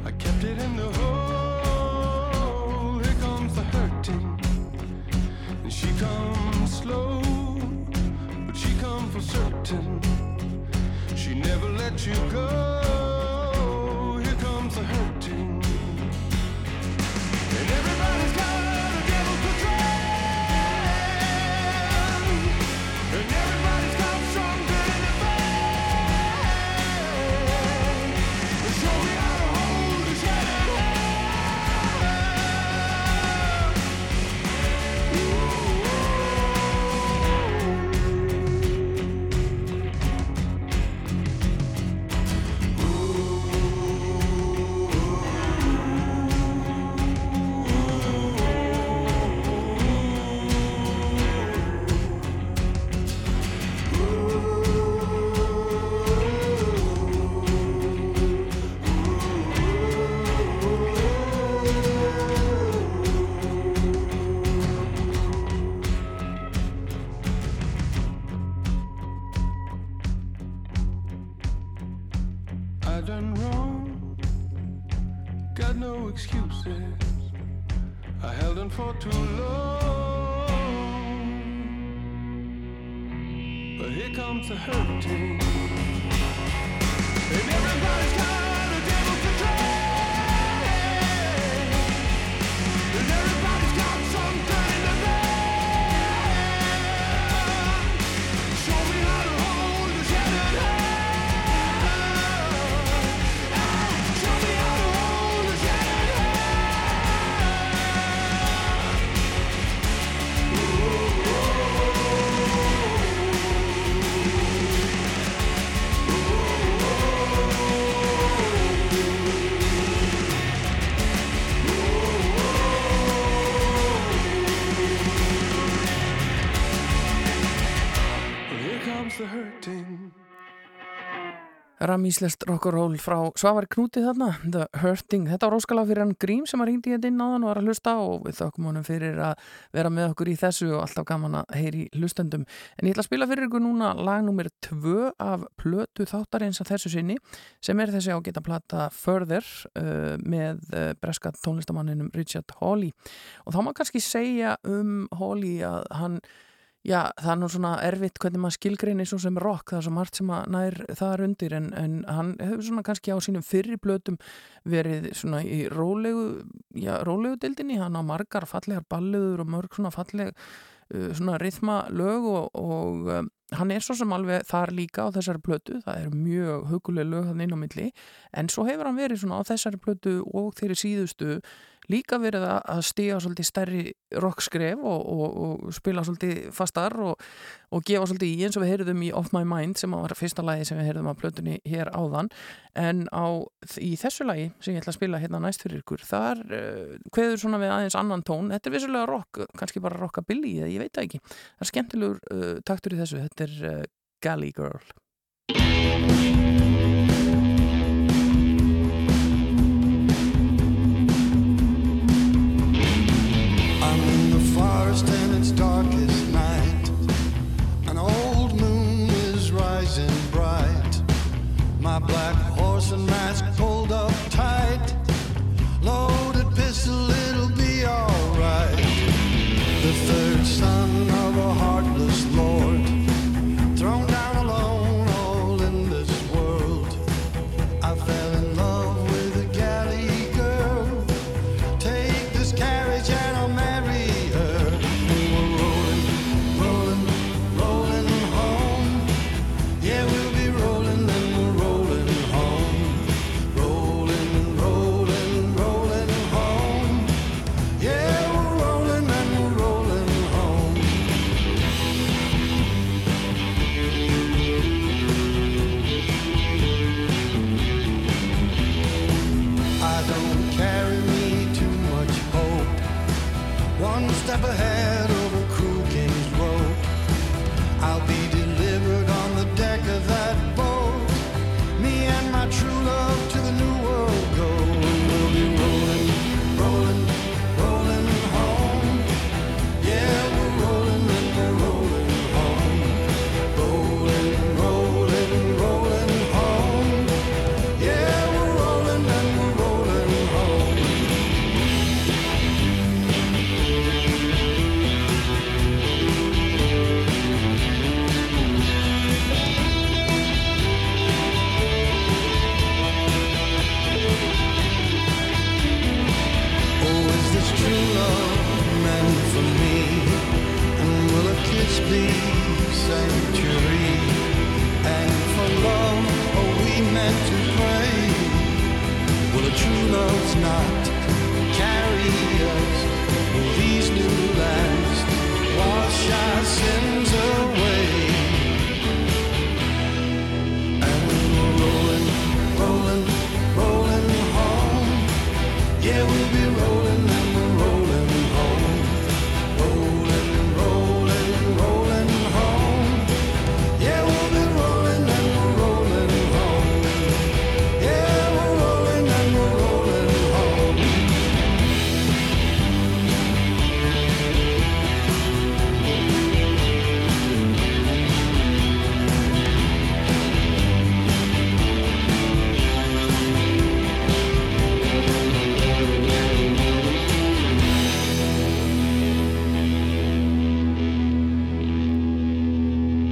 I kept it in the hole. Here comes the hurting, and she comes slow, but she comes for certain. She never let you go. Ramíslest rock'n'roll frá Svavar Knúti þarna, The Hurting. Þetta var óskalag fyrir hann Grím sem að ringdi hérna inn á hann og var að hlusta og við þökkum honum fyrir að vera með okkur í þessu og alltaf gaman að heyri hlustendum. En ég ætla að spila fyrir ykkur núna lag nummer 2 af plötu þáttarins að þessu sinni sem er þessi ágæta plata Further uh, með uh, breska tónlistamanninum Richard Hawley. Og þá má kannski segja um Hawley að hann Já, það er nú svona erfitt hvernig maður skilgreinir svo sem rock, það er svo margt sem að nær þar undir en, en hann hefur svona kannski á sínum fyrri blötum verið svona í rólegu, já, rólegu dildinni, hann á margar fallegar balliður og mörg svona falleg uh, svona rithma lög og, og um, hann er svo sem alveg þar líka á þessari plötu, það er mjög huguleg lög hann inn á milli, en svo hefur hann verið svona á þessari plötu og þeirri síðustu líka verið að stíga svolítið stærri rockskref og, og, og spila svolítið fastar og, og gefa svolítið í eins og við heyrðum í Off My Mind sem var fyrsta lagi sem við heyrðum á plötunni hér áðan. En á, í þessu lagi sem ég ætla að spila hérna næst fyrir ykkur þar uh, kveður svona við aðeins annan tón. Þetta er vissulega rock, kannski bara rockabilly ég veit það ekki, það er skemmtilegur uh, taktur í þessu, þetta er uh, Galley Girl darkest night. An old moon is rising bright. My black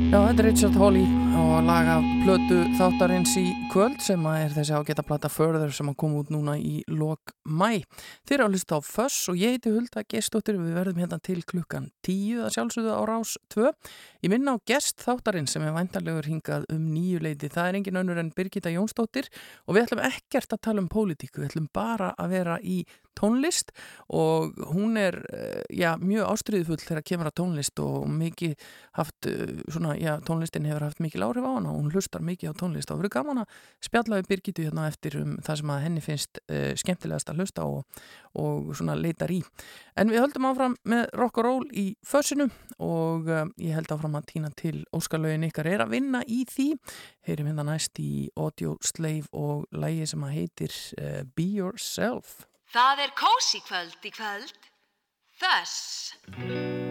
Já, þetta er Richard Hawley og laga plötu þáttarins í kvöld sem er þessi ágæta plata Further sem að koma út núna í lok mæ. Þið eru að hlusta á Föss og ég heiti Hulda Gestóttir við verðum hérna til klukkan 10 að sjálfsögðu á rás 2. Ég minna á gest þáttarins sem er væntanlegur hingað um nýju leiti. Það er engin önnur en Birgitta Jónsdóttir og við ætlum ekkert að tala um pólitíku, við ætlum bara að vera í tónlist og hún er eh, já, mjög ástriðufull þegar kemur að tónlist og mikið haft eh, svona, já, tónlistin hefur haft mikið áhrif á hana og hún hlustar mikið á tónlist og verður gaman að spjalla við Birgitu hérna eftir um það sem að henni finnst uh, skemmtilegast að hlusta og, og svona leitar í. En við höldum áfram með rock og roll í fössinu og uh, ég held áfram að týna til Óskarlaugin ykkar er að vinna í því. Heyrim hérna næst í Audio Slave og lægi sem að heitir uh, Be Yourself. Það er kósi kvöld í kvöld. Þess.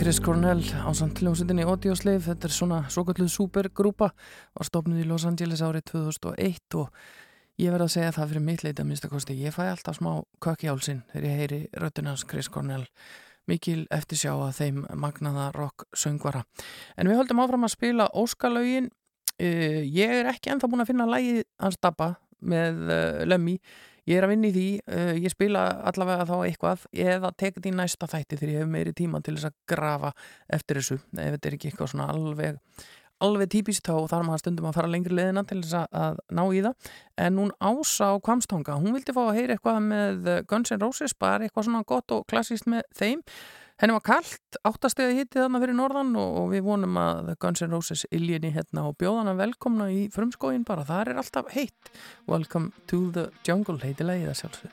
Chris Cornell á samt hljómsveitinni Audioslave, þetta er svona svo kalluð supergrúpa, var stofnuð í Los Angeles árið 2001 og ég verði að segja það fyrir mitt leita minnstakosti, ég fæ alltaf smá kökjálsinn þegar ég heyri röttunans Chris Cornell. Mikil eftir sjá að þeim magnaða rock söngvara. En við höldum áfram að spila Óskalaugin eh, ég er ekki ennþá búin að finna lægi hans dabba með uh, Lemmy ég er að vinna í því, uh, ég spila allavega þá eitthvað eða tekið í næsta þætti þegar ég hef meiri tíma til þess að grafa eftir þessu, ef þetta er ekki eitthvað svona alveg, alveg típist þá þarf maður stundum að fara lengri leðina til þess að ná í það, en hún ása á Kvamstanga, hún vildi fá að heyra eitthvað með Guns N' Roses, bara eitthvað svona gott og klassíst með þeim Henni var kallt, áttastega hitti þarna fyrir norðan og, og við vonum að Guns N' Roses iljini hérna og bjóðana velkomna í frumskóin bara, það er alltaf heitt. Welcome to the jungle, heitilega í það sjálfsög.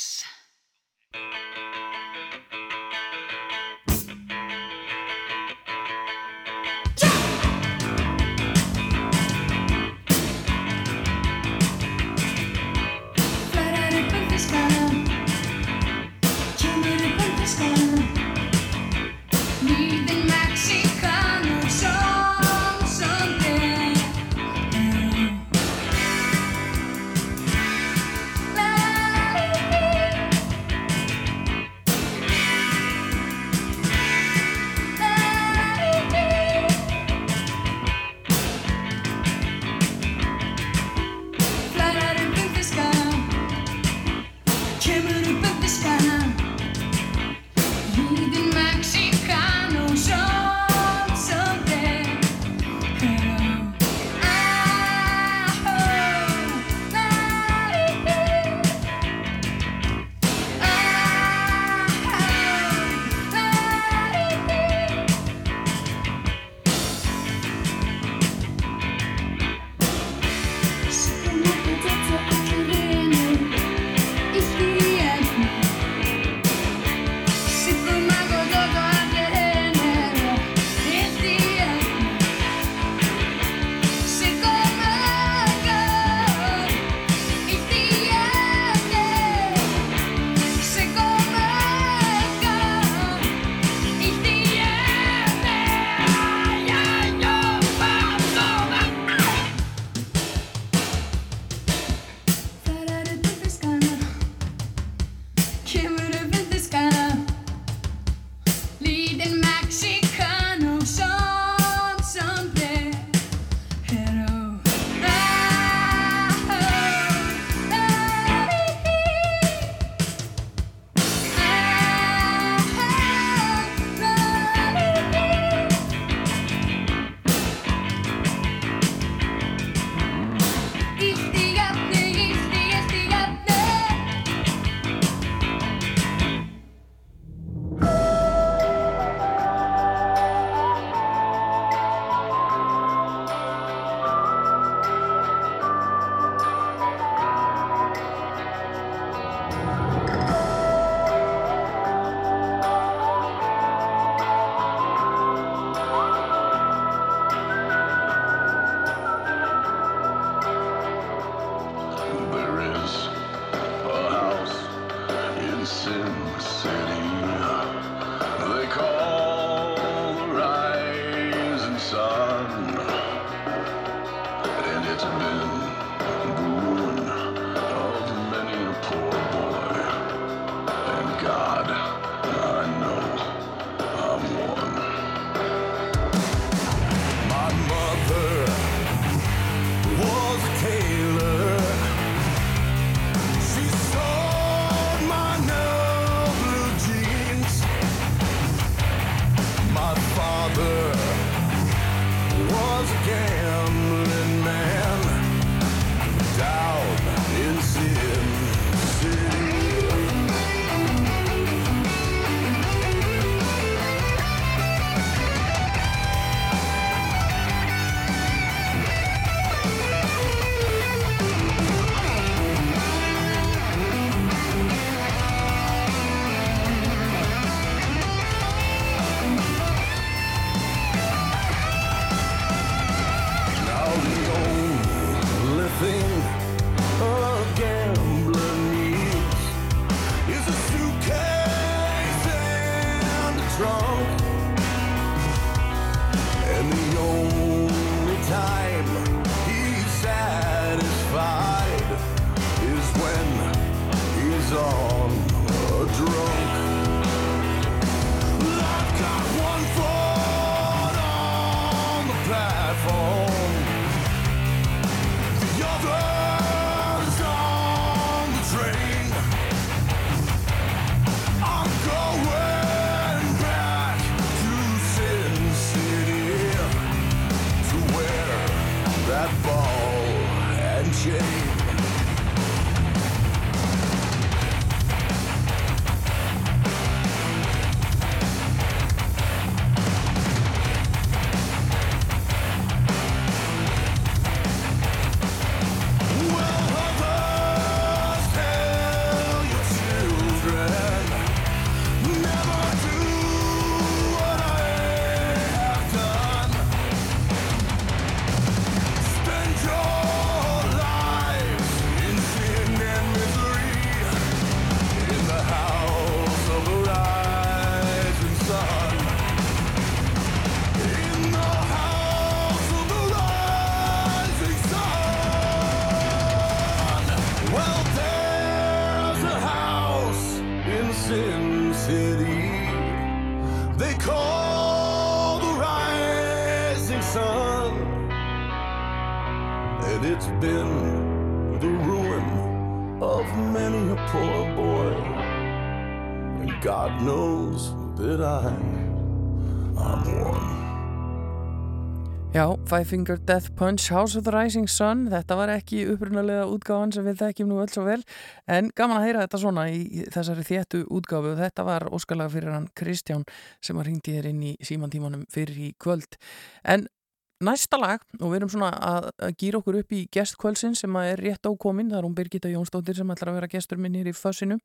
Five Finger Death Punch, House of the Rising Sun, þetta var ekki upprunalega útgáðan sem við þekkjum nú öll svo vel, en gaman að heyra þetta svona í þessari þéttu útgáfu og þetta var óskalega fyrir hann Kristján sem var hringtið hér inn í símantímanum fyrir í kvöld. En næsta lag, og við erum svona að, að gýra okkur upp í gestkvöldsin sem er rétt ákomin, það er hún Birgitta Jónsdóttir sem ætlar að vera gestur minn hér í fössinu.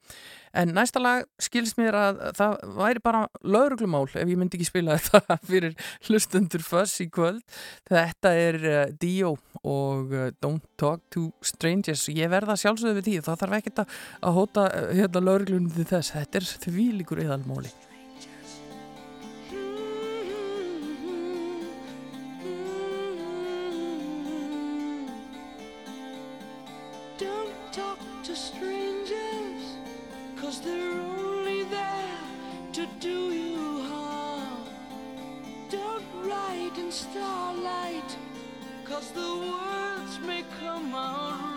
En næsta lag skilst mér að það væri bara lauruglumál ef ég myndi ekki spila *laughs* þetta fyrir hlustundur föss í kvöld. Þetta er uh, Dio og uh, Don't Talk to Strangers. Ég verða sjálfsögðu við því, það þarf ekkert að, að hóta uh, hérna lauruglunum til þess. Þetta er því líkur eðalmóli starlight, cause the words may come out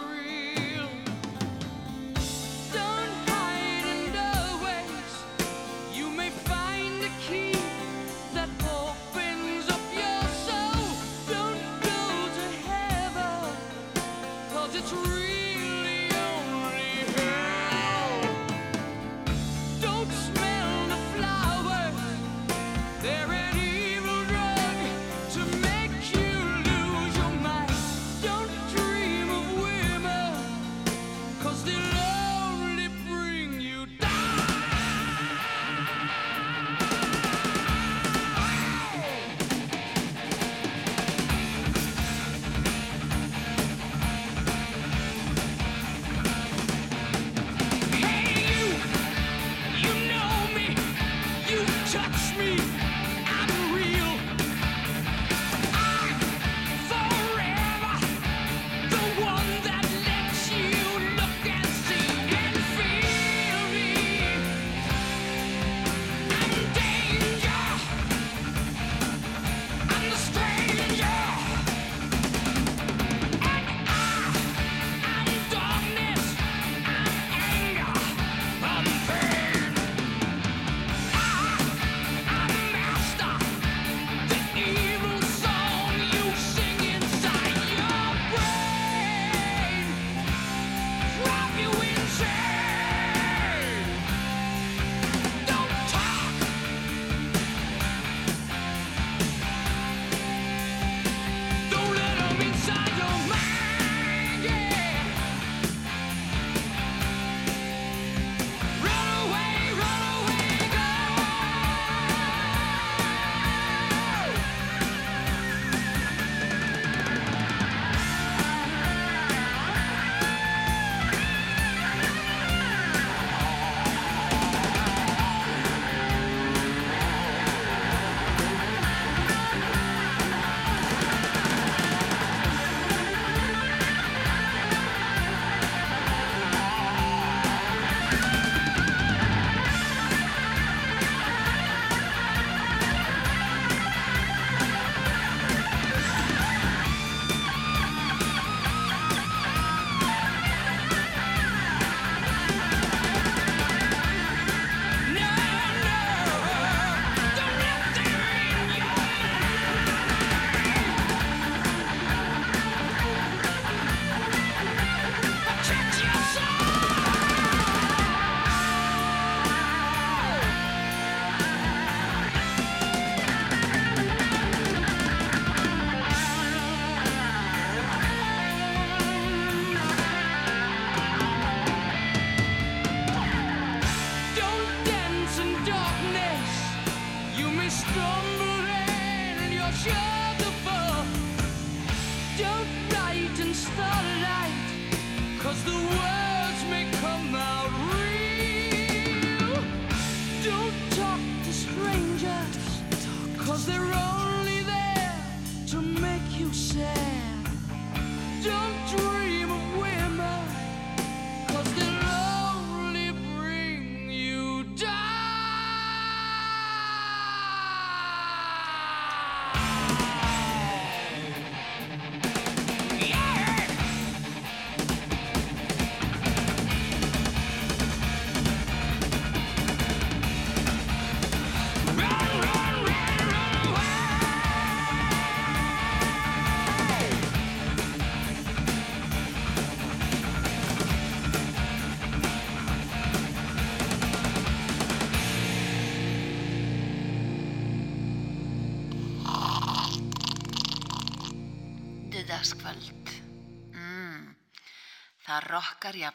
Baskari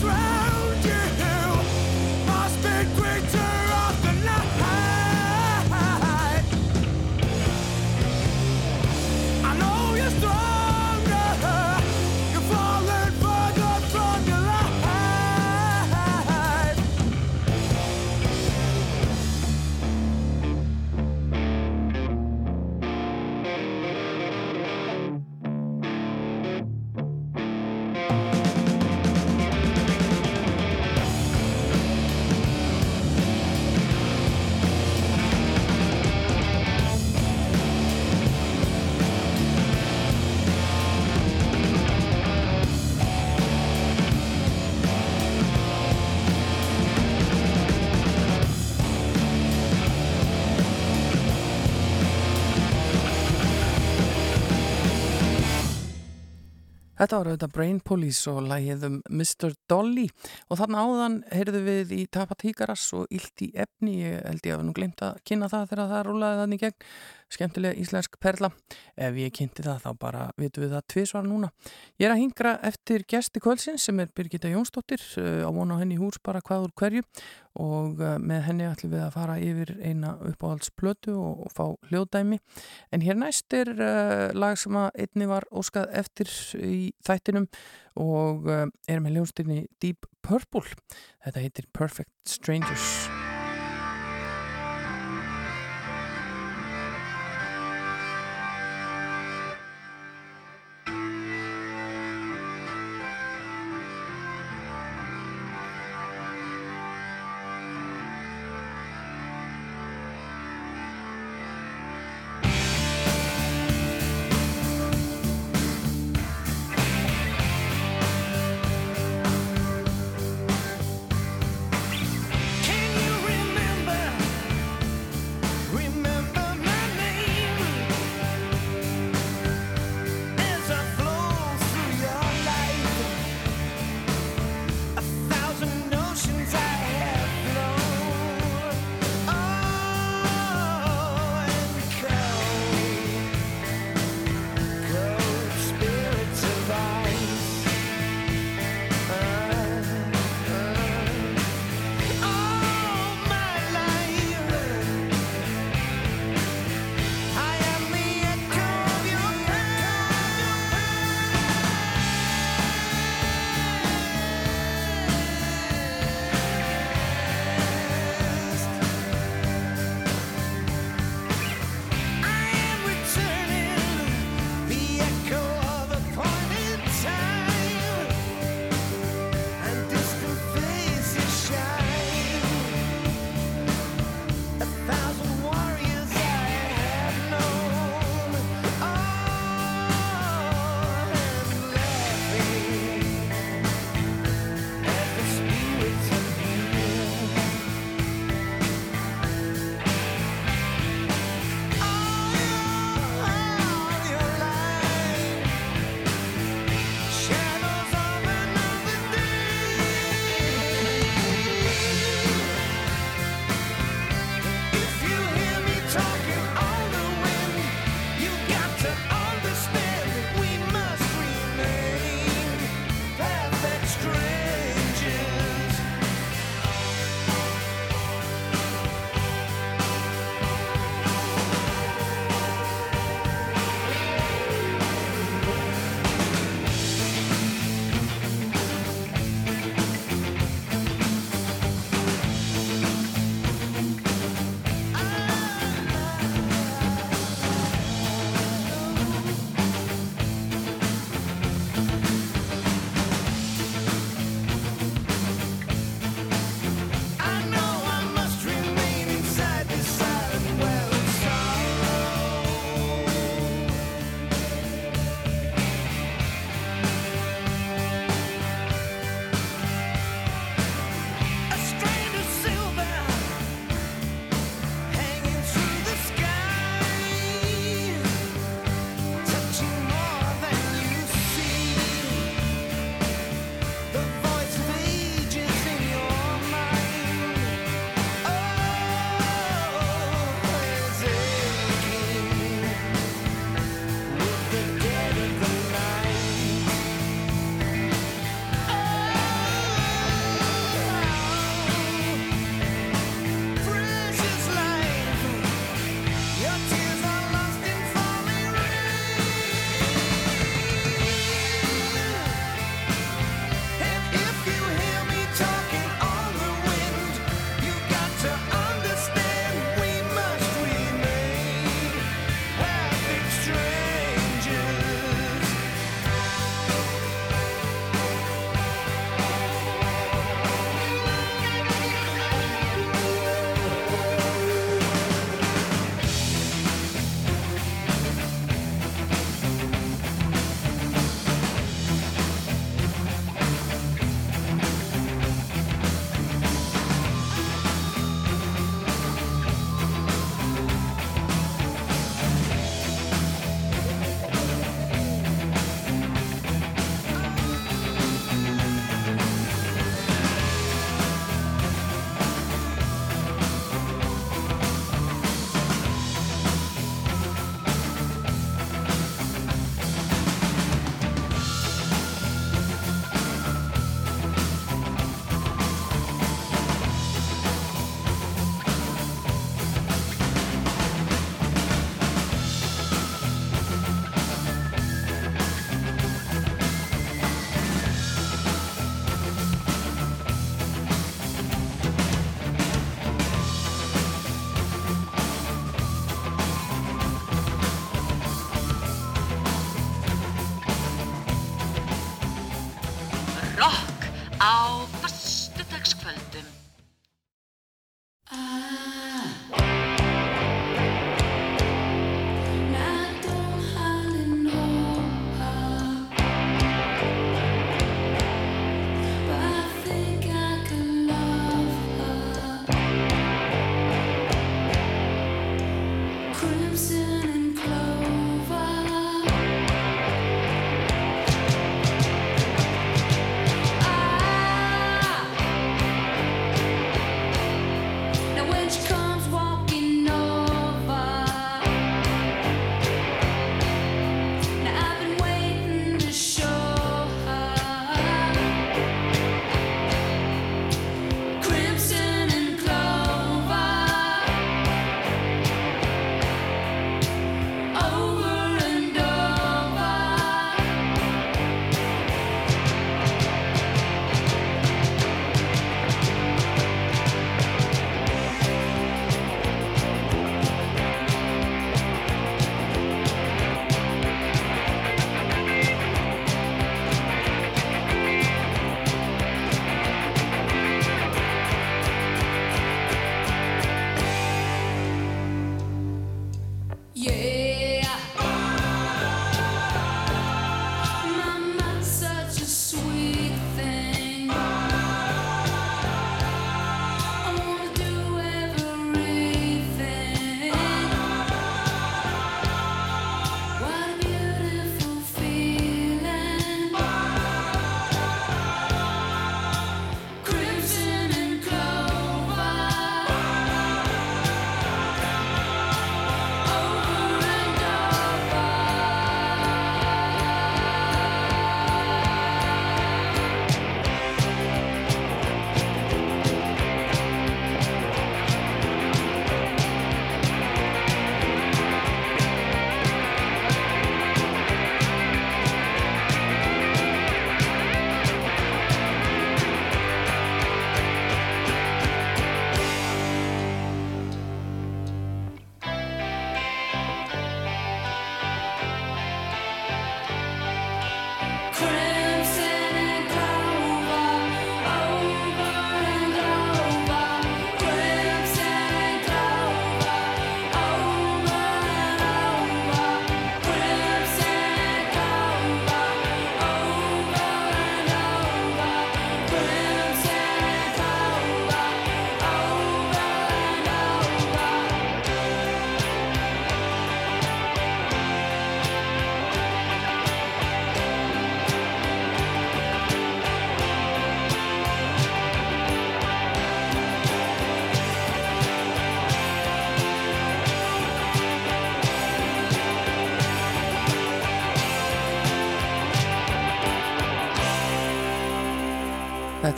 drowned you Þetta var auðvitað Brain Police og lægið um Mr. Dolly og þarna áðan heyrðu við í Tapatíkaras og Illt í efni, ég held ég að nú glemt að kynna það þegar það rúlaði þannig gegn, skemmtilega íslensk perla, ef ég kynnti það þá bara vitum við það tvisvar núna. Ég er að hingra eftir gesti kvöldsins sem er Birgitta Jónsdóttir uh, á vona henni hús bara hvað úr hverju. Og uh, með henni ætlum við að fara yfir eina uppáhaldsplötu og, fá hljóðdæmi. En hér næst er uh, lag sem að einni var óskað eftir í þættinum. Og er með hljóðstinni Deep Purple. Þetta heitir Perfect Strangers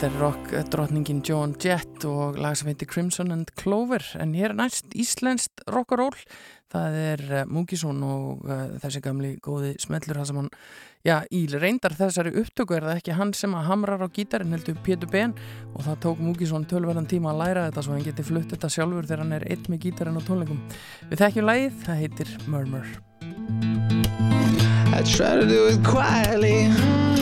Þetta er rock drotningin Joan Jett og lag sem heitir Crimson and Clover en hér er næst íslenskt rock'n'roll. Það er uh, Múkisson og uh, þessi gamli góði smellur það sem hann, já, í reyndar þessari upptöku er það ekki hann sem að hamrar á gítarinn heldur Pétur Ben og það tók Múkisson tölverðan tíma að læra þetta svo hann geti flutt þetta sjálfur þegar hann er eitt með gítarinn á tónleikum. Við þekkjum lagið, það heitir Murmur. I try to do it quietly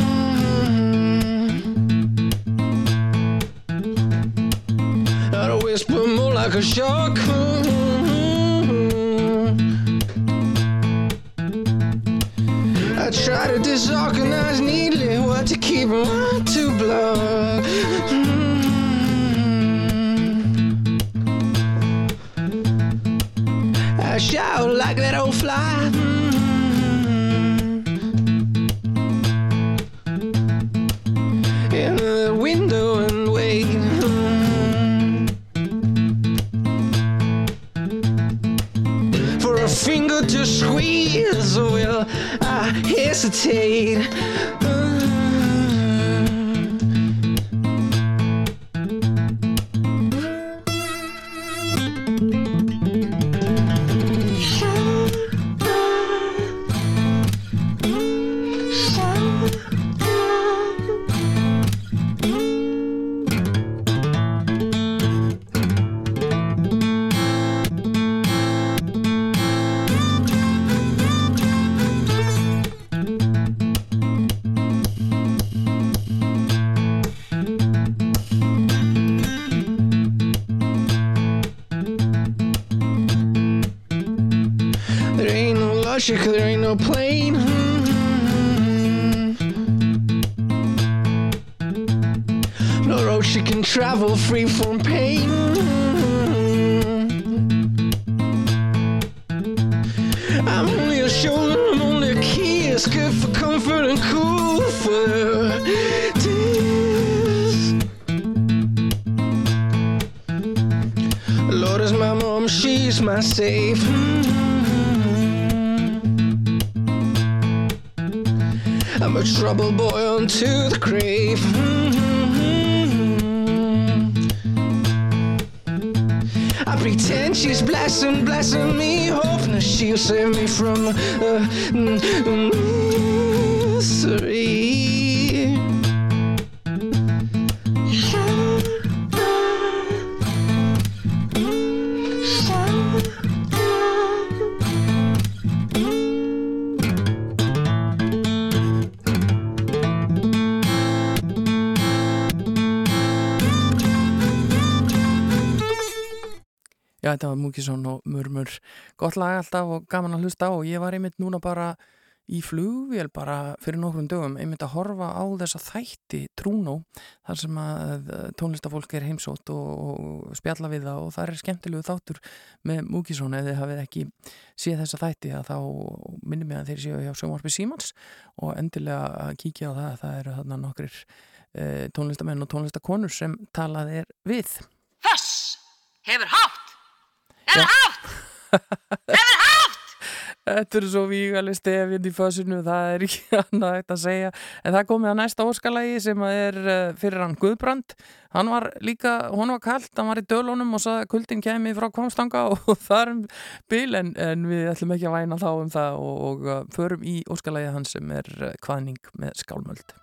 Not a whisper, more like a shock. I try to disorganize neatly what to keep and what to block. I shout like that old fly. To squeeze, will I hesitate? Murmur gott lag alltaf og gaman að hlusta á. Og ég var einmitt núna bara í flugvél bara fyrir nokkrum dögum einmitt að horfa á þessa þætti Trúnó, þar sem að eh, tónlistafólk er heimsótt og, og spjalla við það og það er skemmtilegu þáttur með Múkisson þið hafið ekki séð þessa þætti að þá minnum ég að þeir séu hjá sjónvarpi Símans og endilega að kíkja á það það eru þarna nokkrir e, tónlistamenn og tónlistakonur sem talað er við. Þess hefur hátt. Hefur hátt Hefur hátt Þetta er svo vígaleg stefinn í fössinu, það er ekki *laughs* annað eitt að segja. En það komið að næsta óskalagi sem er eh, fyrir hann Guðbrand. Hann var líka, hún var kallt, hann var í dölunum og saði að kuldin kemi frá komstanga *laughs* og það er um bil en, en við ætlum ekki að væna þá um það og, og uh, förum í óskalagi hans sem er uh, kvaðning með skálmöld.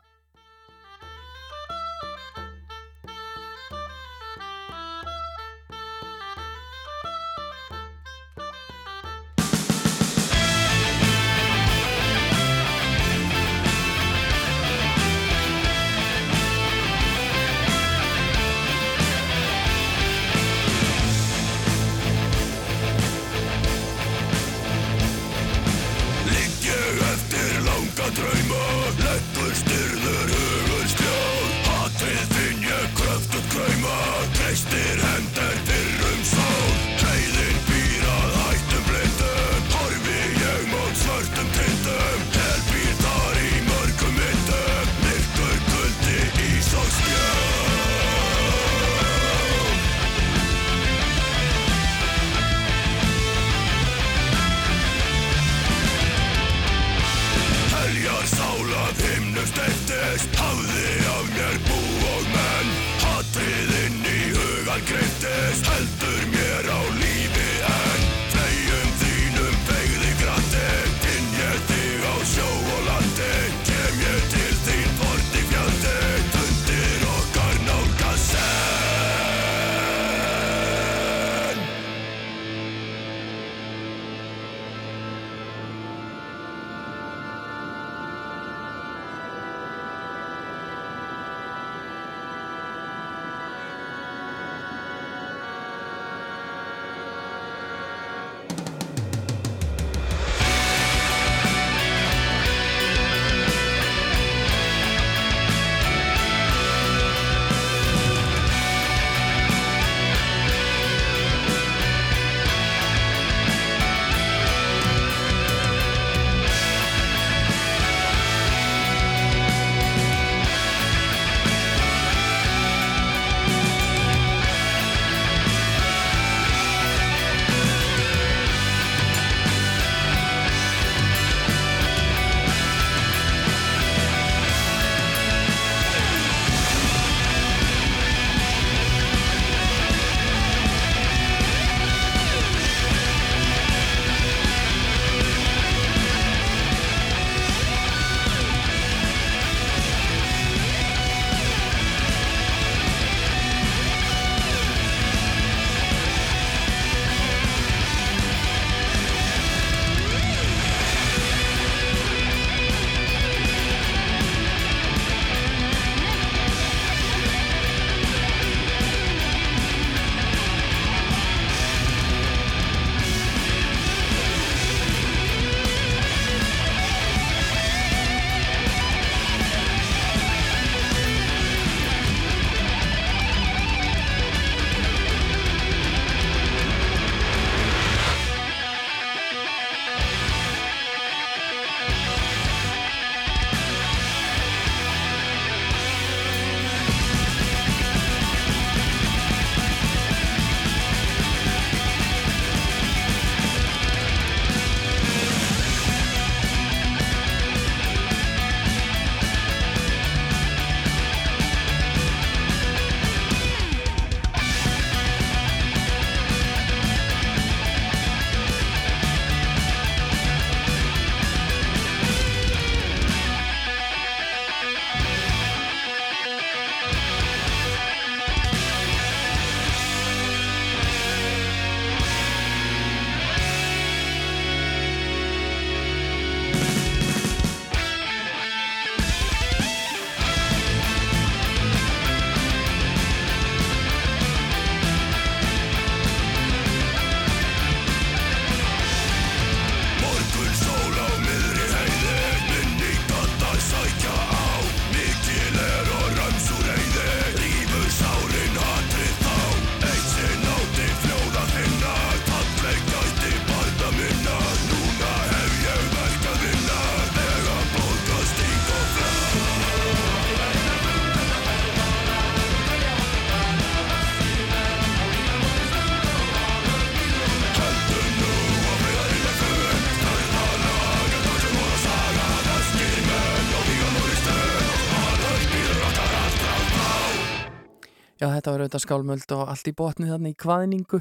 það var auðvitað skálmöld og allt í botni þannig í hvaðningu.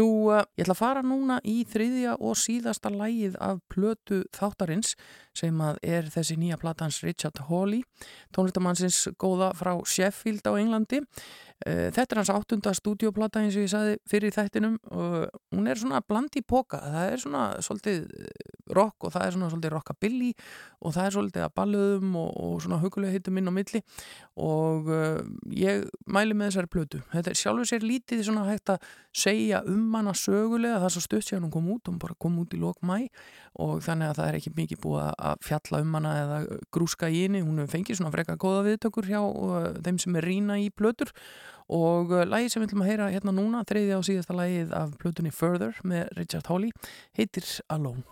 Nú, uh, ég ætla að fara núna í þriðja og síðasta lægið af plötu þáttarins sem að er þessi nýja platans Richard Hawley, tónlistamannsins góða frá Sheffield á Englandi. Eh, þetta er hans áttunda stúdioplata eins og ég saði fyrir þættinum og hún er svona blandi póka, það er svona svolítið eh, rock og það er svona svolítið rockabilly og það er svolítið að balluðum og, og svona hugulega hittum inn á milli. Og uh, ég mæli með þessari plötu. Þetta er sjálfur sér lítið svona hægt að segja um hana sögulega. Það er svo stutt sér hún kom út, hún bara kom út í lok mæ og þannig að það er ekki mikið búið að fjalla um hana eða grúska í henni, hún fengið svona freka goða viðtökur hjá uh, þeim sem er rína í blötur og uh, lagið sem við ætlum að heyra hérna núna, þreyði á síðasta lagið af blötunni Further með Richard Hawley heitir Alone.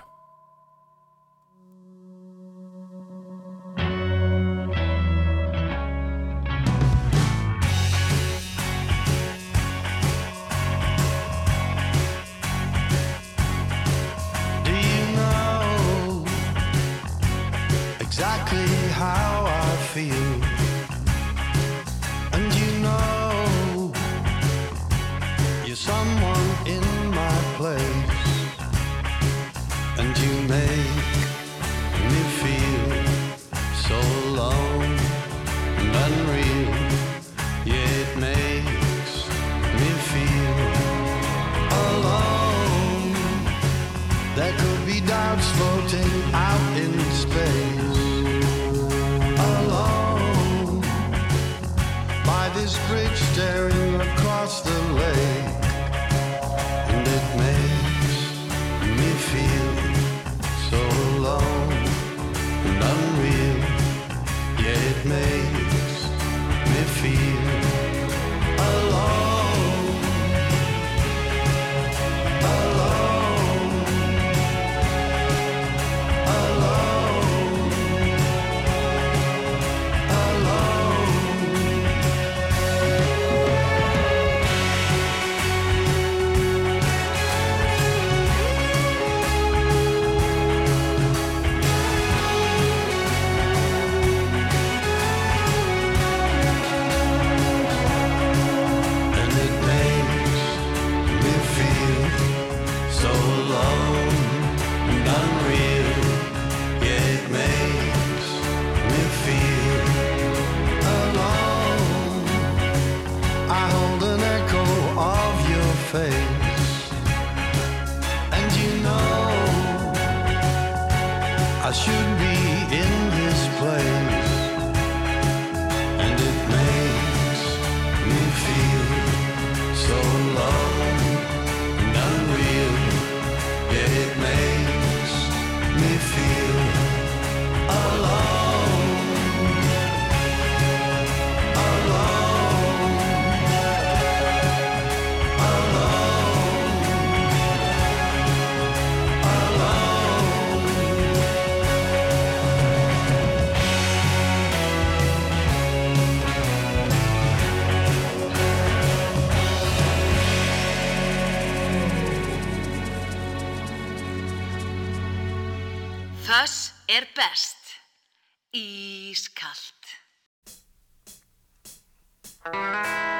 Pagan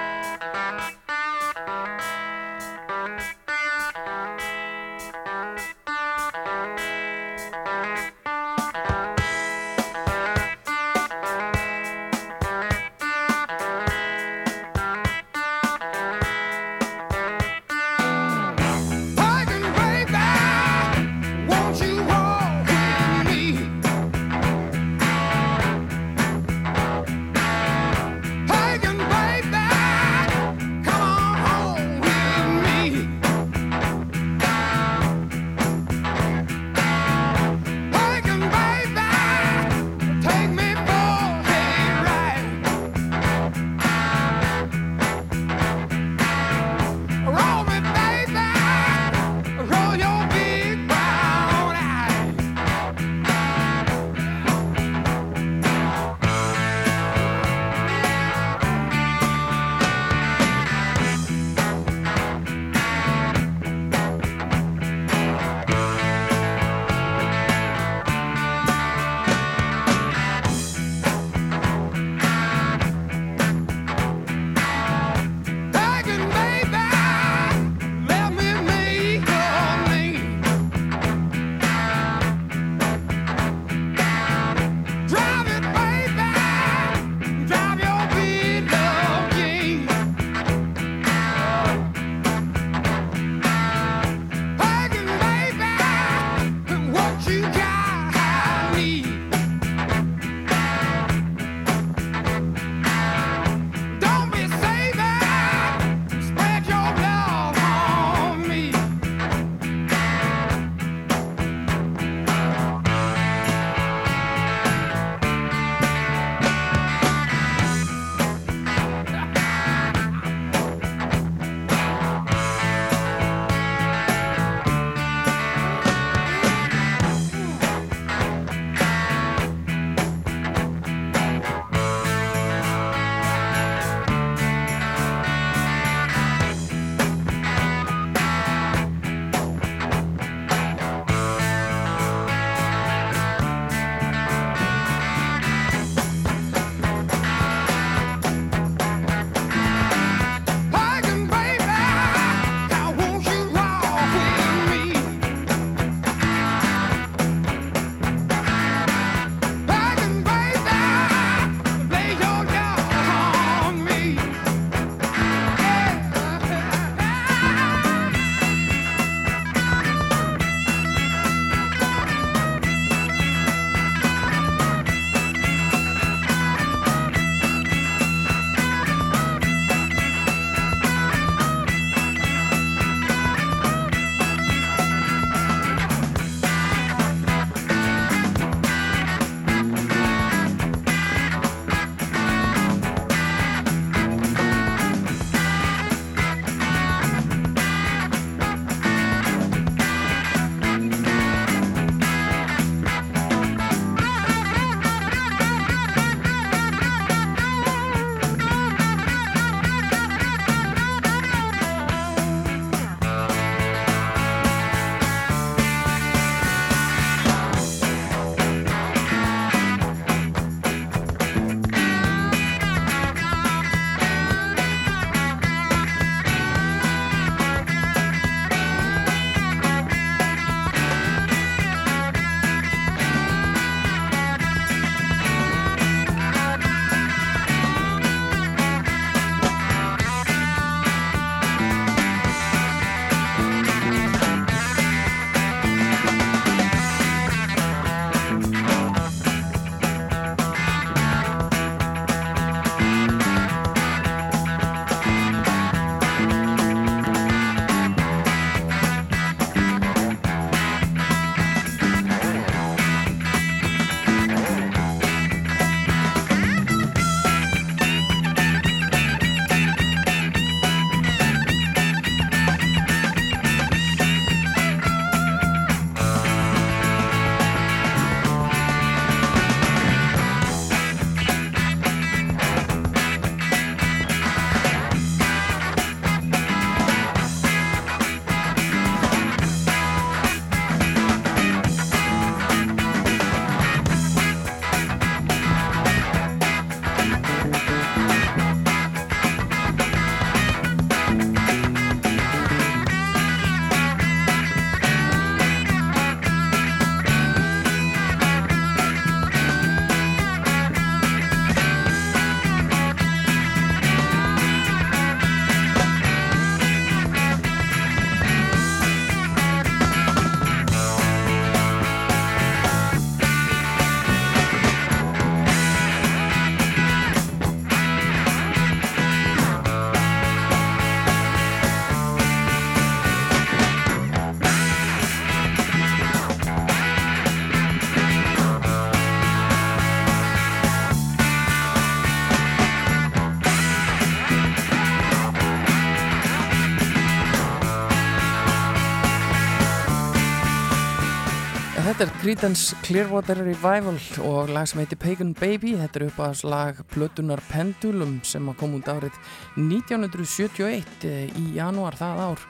Creedence Clearwater Revival og lag sem heitir Pagan Baby. Þetta er upp að slag Plötunar Pendulum sem kom út árið 1971 eh, í janúar það ár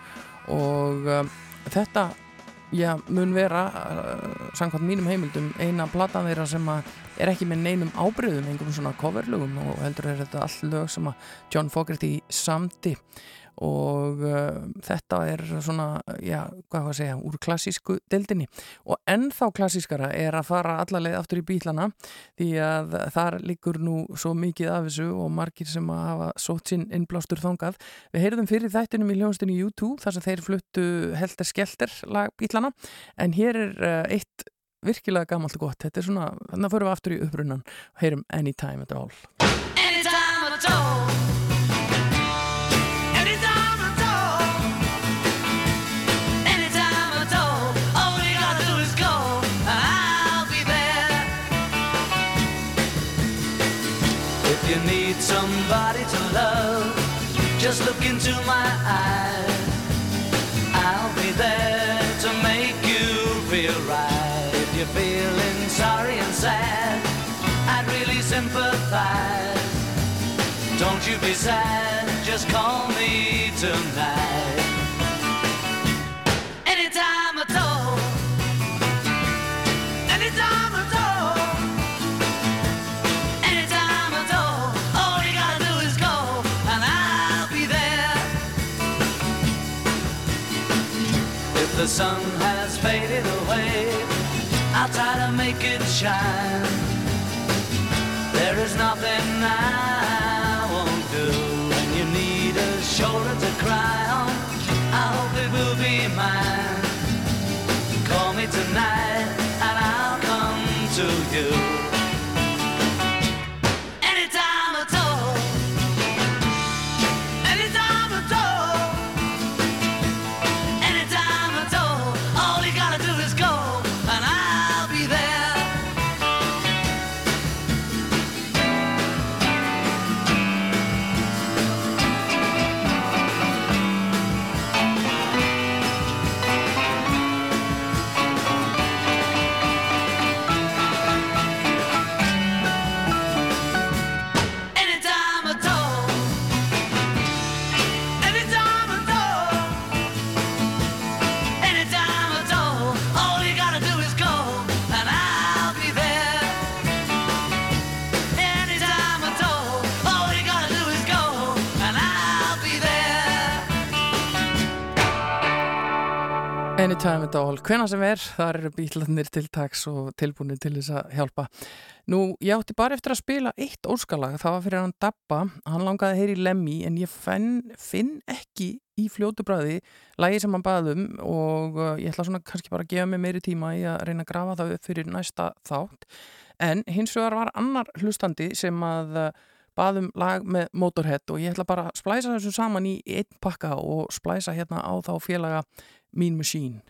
og uh, þetta já, mun vera uh, samkvæmt mínum heimildum eina platan þeirra sem er ekki með neinum ábreyðum, einhverjum svona coverlögum og heldur er þetta all lög sem að John Fogerty samti og uh, þetta er svona, já, hvað var að segja úr klassísku deildinni. Og ennþá klassískara er að fara allarleið aftur í bílana því að þar likur nú svo mikið af þessu og margir sem að hafa sótt sinn innblástur þongað. Við heyrðum fyrir þættinum í hljónstinu YouTube þar sem þeir fluttu helder skelter bílana. En hér er uh, eitt virkilega gammalt og gott, þetta er svona þannig að förum við aftur í upprunnan og heyrum Anytime at All just look into my eyes. I'll be there to make you feel right. If you're feeling sorry and sad, I'd really sympathize. Don't you be sad, just call me tonight. The sun has faded away, I'll try to make it shine. There is nothing I won't do when you need a shoulder to cry on. I hope it will be mine. Call me tonight and I'll come to you. Anytime at all, hvena sem er, þar eru bílarnir til taks og tilbúinir til þess að hjálpa. Nú, ég átti bara eftir að spila eitt óskalag, það var fyrir hann Dabba, hann langaði að heyri Lemmy en ég fenn, finn ekki í fljótu bræði lagi sem hann baðum og uh, ég ætla svona kannski bara að gefa mig meiri tíma í að reyna að grafa það upp fyrir næsta þátt. En hins vegar var annar hlustandi sem að uh, baðum lag með Motorhead og ég ætla bara að splæsa þessu saman í einn pakka og splæsa hérna á þá félaga Mean Machine.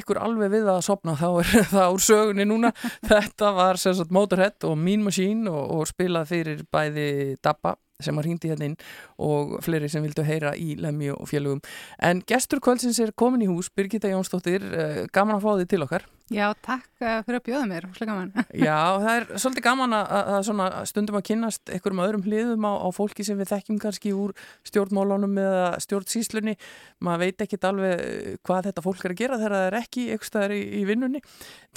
Ykkur alveg við að sopna þá er *laughs* það úr sögunni núna. *laughs* Þetta var sem sagt Motorhead og Mean Machine og, og spilað fyrir bæði Dabba sem að hrýndi hérna inn og fleiri sem vildu heyra í Lemmi og félugum en gestur kvöldsins er komin í hús Birgitta Jónsdóttir, eh, gaman að fá þið til okkar Já, takk uh, fyrir að bjóða mér, húslega gaman. *laughs* Já, það er svolítið gaman að, að, að stundum að kynnast einhverjum öðrum hliðum á, á fólki sem við þekkjum kannski úr stjórnmálunum eða stjórnsýslunni. Maður veit ekkit alveg eh, hvað þetta fólk er að gera þegar það er ekki eitthvað staðar í, í vinnunni.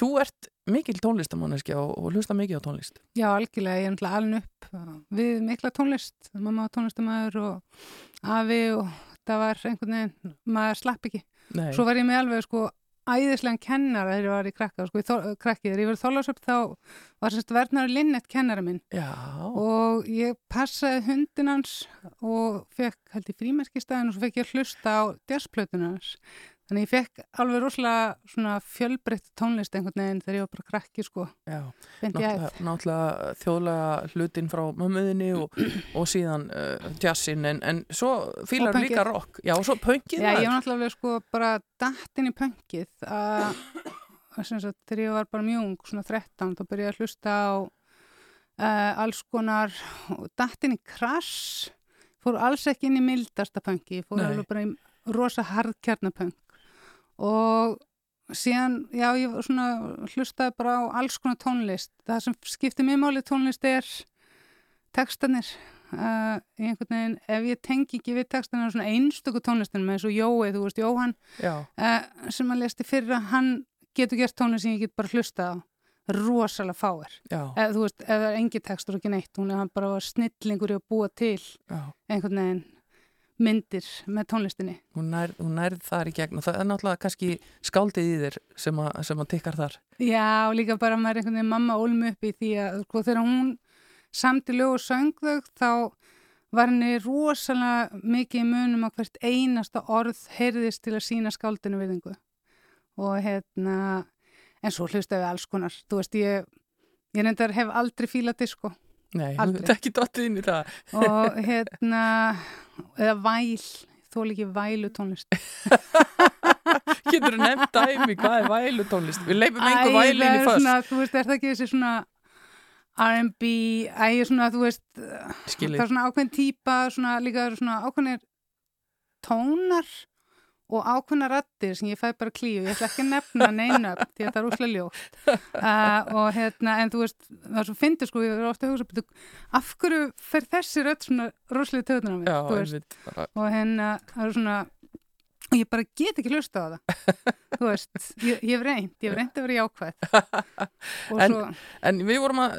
Þú ert mikil tónlistamanniski og, og hlusta mikið á tónlist. Já, algjörlega. Ég er náttúrulega alveg upp uh, við mikla tónlist. Mamma var tónlistamæður og afi og það var einhvern veginn, maður slapp ekki. Nei. Svo var ég með alveg sko æðislegan kennar þegar ég var í krakka sko, í krakkið, þegar ég var þólasöp þá var sérst Vernar Linnett kennara minn. Já. og ég passaði hundin hans og fekk held í frímerkistæðin og svo fekk ég hlusta á jazzplötunans Þannig ég fekk alveg rosalega svona fjölbreytt tónlist einhvern veginn þegar ég var bara krakki sko. Já, náttúrulega, náttúrulega þjóðlega hlutin frá mömmuðinni og, *clears throat* og síðan uh, jazzin en, en svo fílar líka rock. Já, og svo punkið. Já, ég var náttúrulega sko bara dættin í punkið að þegar ég var bara mjög svona 13, þá byrjaði að hlusta á uh, alls konar dættin í krass, fór alls ekki inn í mildasta punki, fór Nei. alveg bara í rosa hardkjarnapunk og síðan, já, ég svona hlustaði bara á alls konar tónlist. Það sem skiptir mjög máli tónlist er textanir. Uh, einhvern veginn, ef ég tengi ekki við textanir svona einstöku tónlistin með eins og Jói, þú veist, Jóhann uh, sem að lesti fyrra, hann getur gert tónlist sem ég get bara hlustað á rosalega fáir eða þú veist, ef það er engi textur og ekki neitt, hún er bara snillingur í að búa til já. einhvern veginn myndir með tónlistinni. Hún nærð nær þar í gegn og það er náttúrulega kannski skáldið í þér sem að, sem að tikkar þar. Já, og líka bara maður einhvern veginn mamma ólmi upp í því að sko, þegar hún samt í lög og söngðau þá var henni rosalega mikið munum að hvert einasta orð heyrðist til að sína skáldinu viðingu og hérna en svo hlustaði alls konar. Þú veist, ég, ég reyndar hef aldrei fílað disko Nei, þú ert ekki dottið inn í það. Og hérna, eða væl, þó líki vælutónlist. *laughs* Getur þú nefnt dæmi, hvað er vælutónlist? Við leifum einhver vælinni fyrst. Svona, þú veist, er það ekki þessi svona R&B, ægir svona, þú veist, Skilið. það er svona ákveðin típa, svona líka svona ákveðinir tónar og ákveðna rattir sem ég fæ bara klíu, ég ætla ekki að nefna neina því að það er úslega ljótt. *laughs* Uh, og hérna, en þú veist, það er svo fyndir sko, ég er ofta að hugsa af hverju fer þessi rött svona rúslega töðunar á mig, Já, þú veist. og hérna, það er svona og ég bara get ekki hlusta á það *laughs* þú veist, ég, ég hef reynd ég hef reynd að vera jákvæð *laughs* en, svo... en við vorum að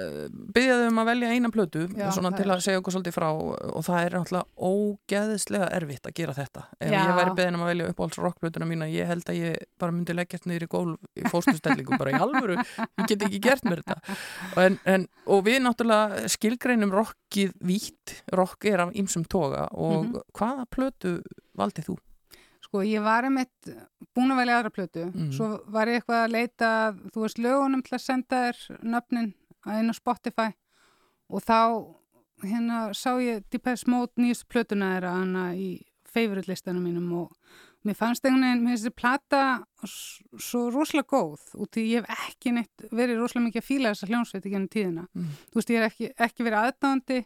byggja þau um að velja eina plötu Já, svona til að segja okkur svolítið frá og það er náttúrulega ógeðislega erfitt að gera þetta ef Já. ég væri beðin um að velja uppáhalds rockplötuna mína ég held að ég bara myndi leggjast niður í gólf í fóstustellingu bara í alvöru ég get ekki gert mér þetta en, en, og við náttúrulega skilgreinum rockið vít rock er af ýmsum toga og mm -hmm. hvaða plötu valdið þú? Sko ég var einmitt búin að velja aðra plötu, mm. svo var ég eitthvað að leita, þú veist, lögunum til að senda þér nöfnin að einu Spotify og þá hérna sá ég Deepest Mode nýjast plötuna þeirra hana í favorite listanum mínum og mér fannst einhvern veginn með þessi plata svo rosalega góð og því ég hef ekki neitt verið rosalega mikið að fíla þessa hljónsveit ekki ennum tíðina. Mm. Þú veist, ég hef ekki, ekki verið aðdáðandi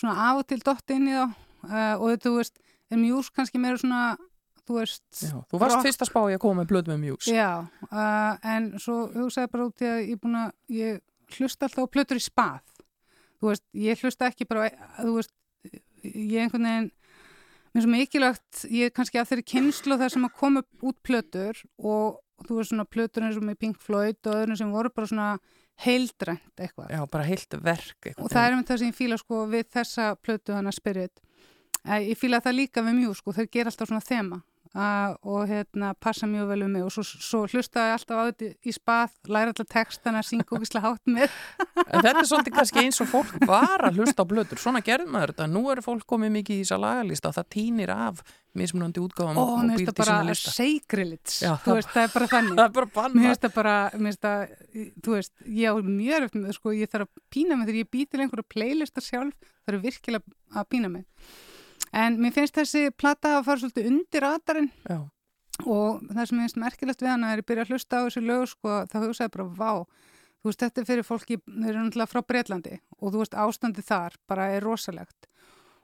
svona af og til dott inn í þá uh, og þú veist, er mjús kannski meira svona þú veist Já, þú varst rock. fyrst að spá ég að koma með blöð með mjús Já, uh, en svo hugsaði bara út í að ég, búna, ég hlusta alltaf á plötur í spað þú veist, ég hlusta ekki bara þú veist, ég einhvern veginn mér svo mikilvægt ég er kannski að þeirri kynslu þar sem að koma út plötur og þú veist svona plötur eins og með Pink Floyd og öðrun sem voru bara svona heildrænt eitthvað Já, bara heilt verk eitthvað. og það er um það sem ég fýla sko við þessa plötu hana Spirit ég fýla það líka við mjög sko, þau ger alltaf svona þema Uh, og hérna passa mjög vel um mig. Og svo, svo hlustaði alltaf á þetta í spað læra alltaf textana, syngja ógislega hátt með. En þetta er svolítið kannski eins og fólk var að hlusta á blöður, svona gerðum maður þetta. Nú eru fólk komið mikið í þessa lagalista það týnir af mismunandi útgáðum og mér finnst það bara sacrilege. Þú veist, það er bara þannig. *laughs* Það er bara mér finnst það bara, mér finnst það, þú veist ég á mjög öfn með, sko, ég þarf að pína mig þegar ég býtir einhverju playlista sjálf. Það er virkilega að pína mig En mér finnst þessi platta að fara svolítið undir radarinn. Já. og það sem ég finnst merkilegt við hana er að byrja að hlusta á þessu lög sko, þá hugsaði bara, vá, þú veist, þetta er fyrir fólki, þeir eru náttúrulega frá Breitlandi og þú veist, ástandi þar bara er rosalegt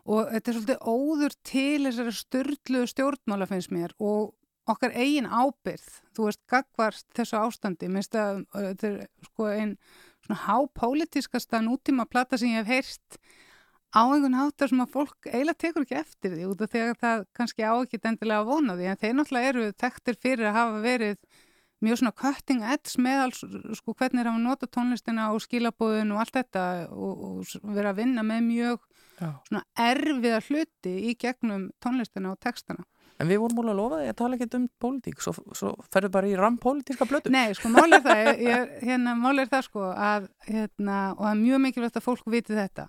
og þetta er svolítið óður til þessari störlu stjórnmála finnst mér og okkar eigin ábyrð, þú veist, gagvart þessu ástandi, minnst að þetta er sko einn svona hápolítiskasta nútíma plata sem ég hef heyrst á einhvern hátar sem að fólk eiginlega tekur ekki eftir því út af því að það kannski á ekki endilega að vona því en þeir náttúrulega eru tektir fyrir að hafa verið mjög svona cutting edge með alls, sko hvernig er að nota tónlistina og skilabóðun og allt þetta og, og vera að vinna með mjög Já. svona erfiða hluti í gegnum tónlistina og textana. En við vorum múlið að lofa því að tala ekki um pólitík, svo, svo ferðu bara í rampolítíska blötu. Nei, sko, málið er það, ég, hérna, málið er það sko að, hérna, og það er mjög mikilvægt að fólk viti þetta,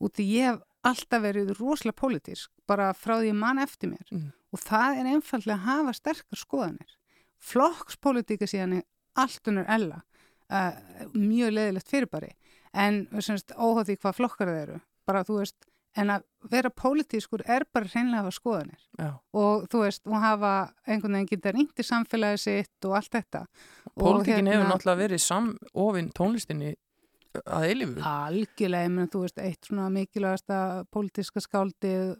út í ég hef alltaf verið rosalega pólitísk, bara frá því mann eftir mér Mm. og það er einfallega að hafa sterkar skoðanir. Flokkspólitíka síðan er allt unnur ella, uh, mjög leðilegt fyrirbæri, en óháð því hvað flokkar það eru, bara þú veist, en að vera pólitískur er bara hreinlega að hafa skoðanir Já. og þú veist, og hafa einhvern veginn geta ringt í samfélagi sitt og allt þetta. Pólitíkin hérna- hefur náttúrulega verið samofinn tónlistinni að eilifu. Algjörlega, ég meina þú veist, eitt svona mikilvægasta pólitíska skáldið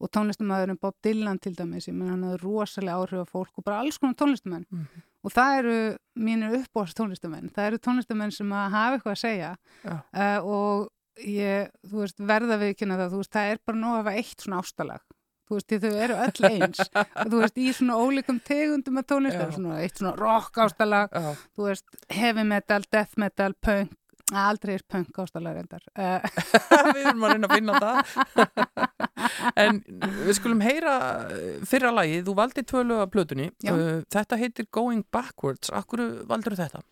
og tónlistamæðurinn Bob Dylan til dæmis, ég meina hann hafði rosalega áhrif á fólk og bara alls konar tónlistamenn Mhm. og það eru mínir uppbóðast tónlistamenn, það eru tónlistamenn sem að hafa eitthvað að segja uh, og ég, þú veist, verða við ekki það, þú veist, það er bara nóg að hafa eitt svona ástalag þú veist, þau eru öll eins *laughs* þú veist, í svona ólíkum tegundum af tónlist, það Já. er svona eitt svona rock ástalag Já. þú veist, heavy metal, death metal, punk aldrei er punk ástalag reyndar. Uh, *laughs* við erum að reyna að finna það. *laughs* En við skulum heyra eh, fyrra lagi, þú valdi tvö lög af plötunni. Já. Uh, þetta heitir Going Backwards. Akkur valdur þetta?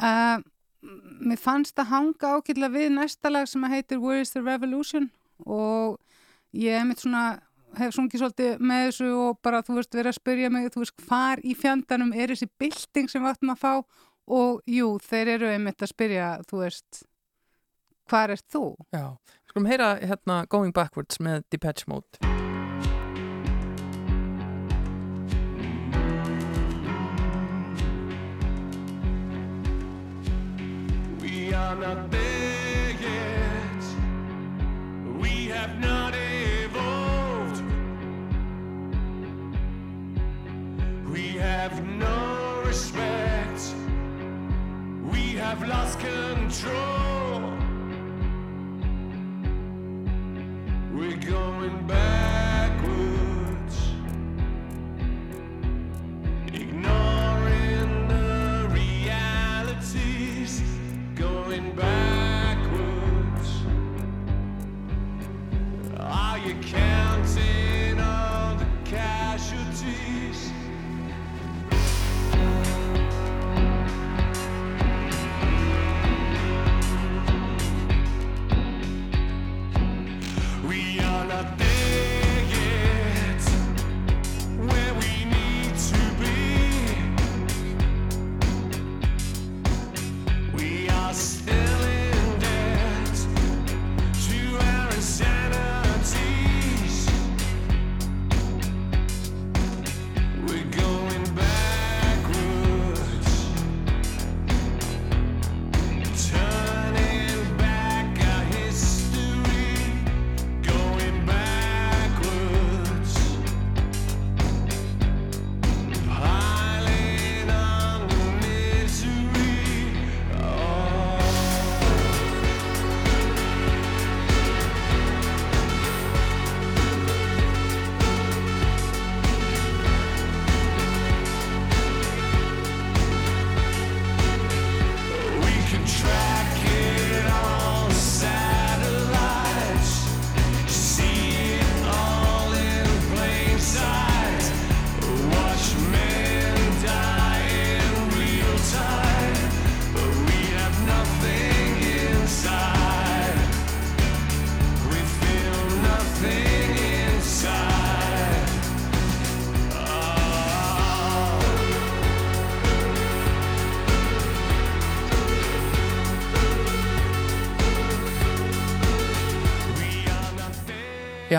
Uh, mér fannst að hanga ákveðlega við næsta lag sem heitir Where is the Revolution? Og ég hef mitt svona hef sungið svolítið með þessu og bara þú veist verið að spyrja mig, þú veist hvar í fjandanum er þessi bylting sem við áttum að fá og jú, þeir eru einmitt að spyrja, þú veist hvar ert þú? Já, skulum heyra hérna Going Backwards með Depeche Mode We are not there control.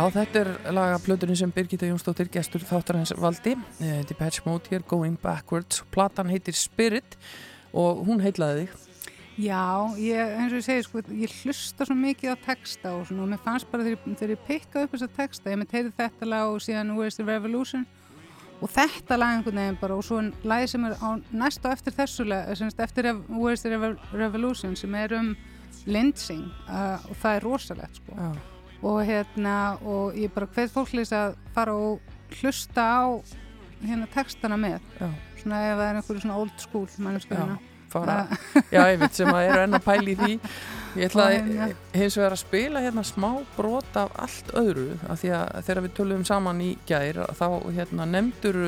Já, þetta er lagaplötunni sem Birgitta Jónsdóttir gestur þáttar hans valdi uh, Depeche Mode here, Going Backwards. Platan heitir Spirit og hún heitlaði þig. Já, ég, eins og ég segi, sko, ég hlusta svo mikið á texta og svona og mér fannst bara þegar, ég pikkaði upp þessa texta, ég mitt heiti þetta lag og síðan Where's the Revolution. Og þetta lag einhvern veginn bara og svo en lagi sem er á næst og eftir þessu lag, semst eftir Where's the Rev- Revolution sem er um lynching uh, og það er rosalegt sko. Já. Og hérna og ég bara hvet fólk lýs að fara og hlusta á hérna textana með. Já. svona ef það er einhverju svona old school mannskjöfuna fara, já, ég veit sem að eru enn að pæla í því. Ég ætla að hérna- hins vegar að spila hérna smá brot af allt öðru af því að þegar við töluðum saman í gær þá hérna nefndur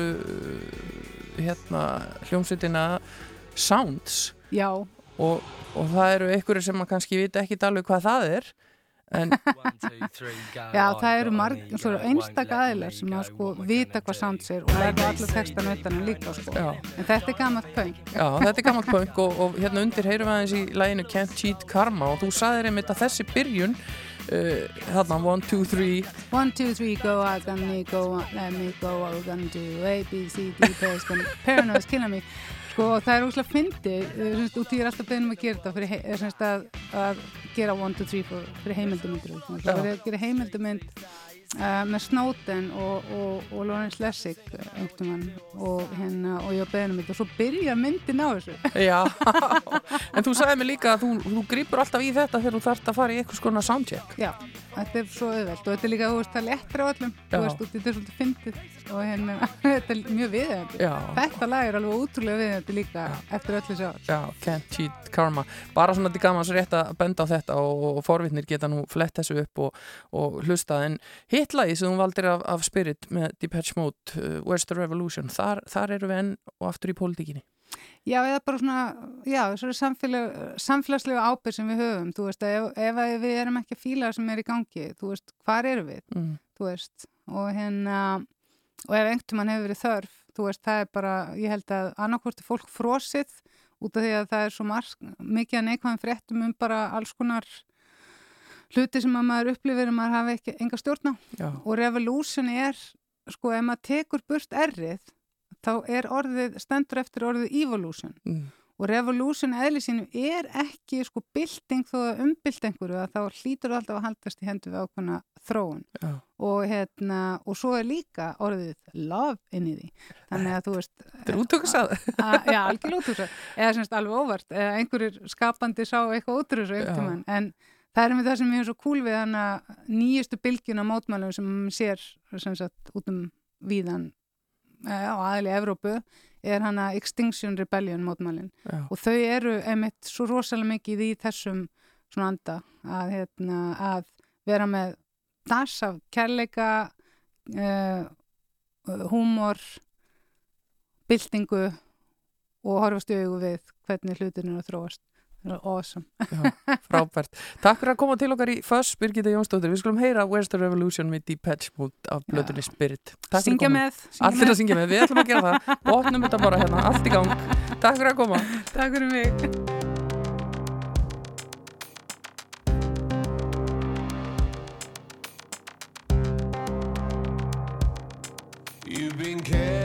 hérna hljómsveitina Sounds. Já. og, og það eru einhverju sem að kannski vita ekki alveg hvað það er en Já, það eru einstak aðilar sem að sko vita hvað sounds er og lærðu allir textan utan að líka sko. En þetta er gammalt punk. Já, þetta er gammalt punk og, og hérna undir heyrum við aðeins í læginu Can't Cheat Karma og þú saðir einmitt að þessi byrjun uh, þarna, one, two, three One, two, three, go, I got me, go, let me go, what we gonna do, A, B, C, D, paranoid's gonna, paranoid's killing me. Sko, það er úrslega fyndi, út í er alltaf beðnum að gera þetta fyrir, að, að gera one, two, three fyrir, fyrir heimildumindur. Það er að gera heimildumynd uh, með Snowden og, og, og Lawrence Lessig og hérna og ég á beðnum þetta. Og svo byrja myndin á þessu. *laughs* Já, en þú sagði mig líka að þú, þú grýpur alltaf í þetta þegar þú þarft að fara í eitthvað skona soundcheck. Já, þetta er svo auðvelt og þetta er líka, þú veist, það lettir á öllum. Já. þú veist, þetta er svolítið fyndið og hérna, *laughs* þetta er mjög Já. þetta lag er alveg ótrúlega viðeigandi líka eftir öllu sjá Já, Can't Cheat Karma. Bara svona til gaman svo rétt að benda á þetta og, og forvitnir geta nú flett þessu upp og, og hlusta en hitlagi sem þú valdir af, af Spirit með Depeche Mode, uh, Where's the Revolution? Þar, þar eru við enn og aftur í pólitíkinni Já, eða bara svona, já, svona samfélag, samfélagslegu ábyrg sem við höfum, þú veist, ef, ef við erum ekki að fíla það sem er í gangi, þú veist, hvar eru við, Mm. þú veist, og hérna, og ef einhvern mann hefur verið þörf, þú veist, það er bara, ég held að annarkvort er fólk frosið út af því að það er svo marg, mikið að neikvæðan fréttum um bara alls konar hluti sem að maður upplifir að maður hafi ekki enga stjórn á Já. og revolution er, sko, ef maður tekur burt errið, þá er orðið, stendur eftir orðið evolution. Mm. og revolution eðli sínu er ekki sko bylting þó að umbylt einhverju að þá hlýtur alltaf að haldast í hendu við ákveðna þróun. Já. og hérna og svo er líka orðið love inn í því. Þannig að þú veist Þetta er útökusað *laughs* að- Já, algjörlega útökusað eða semst alveg óvart eða einhverjir skapandi sá eitthvað útrús tímann. En það er með það sem er svo cool við hana nýjustu bylgjuna mótmælum sem sér sem sagt út um víðan á aðli Evrópu er hana Extinction Rebellion mótmælin Já. og þau eru einmitt svo rosalega mikið í þessum svona anda að, hérna, að vera með das af kærleika uh, húmor byltingu og horfast í augu við hvernig hlutinu er að þróast awesome Já, frábært. Takk fyrir að koma til okkar í Föss, Birgitta Jónsdóttir. Við skulum heyra Where's the Revolution með Depeche Mode af blöðunni Spirit. Takk fyrir Syngja með, Allir að syngja með, við ætlum að gera það. Botnum þetta bara hérna, allt í gang. Takk fyrir að koma. Takk fyrir mig. You've been kept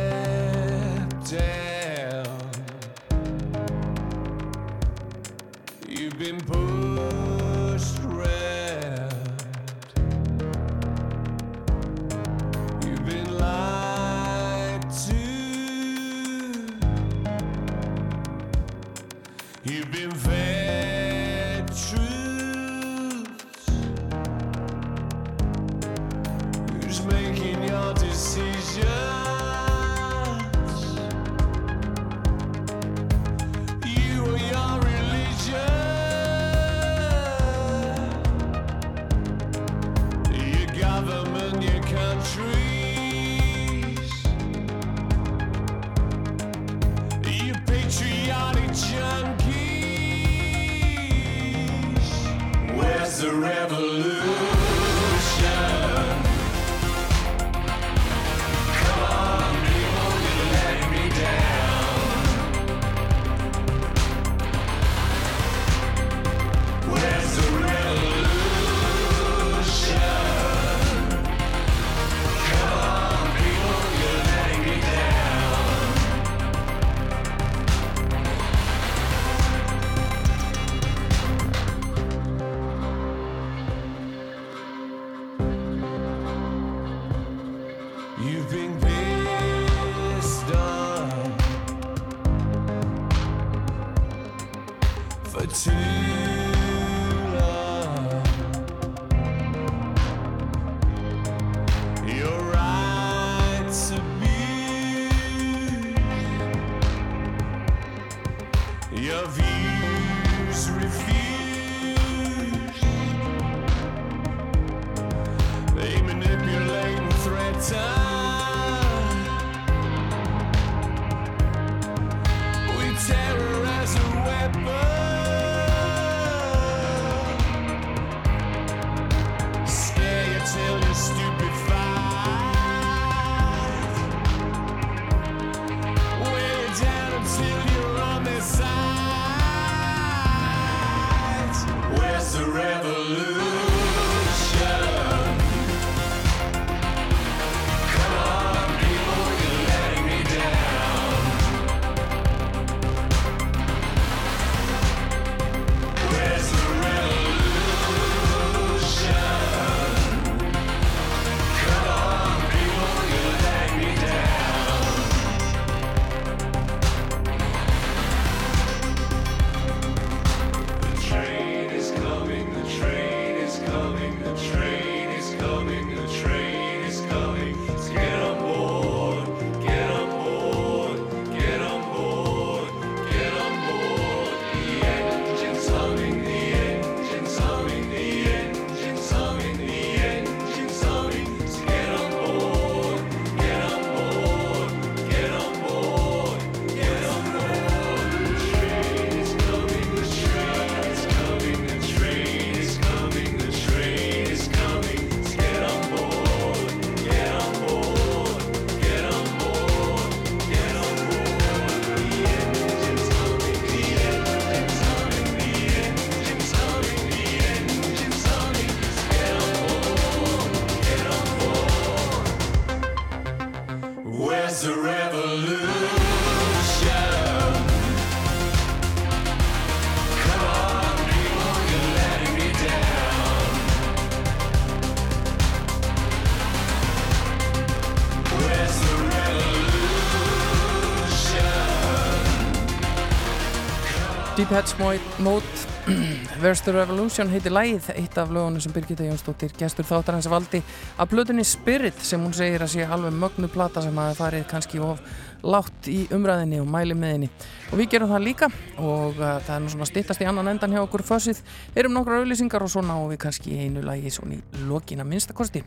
Deephead Mode *clears throat* Where's the Revolution heitir lægið eitt af lögunum sem Birgitta Jónsdóttir gestur þáttar hans valdi að plötunni Spirit sem hún segir að sé alveg mögnu plata sem hafi farið kannski of látt í umræðinni og mæli með henni. Og við gerum það líka og uh, það er nú svona stittast í annan endan hjá okkur fössið erum nokkra auðlýsingar og svo náum við kannski einu lægi svona í lokina minnstakosti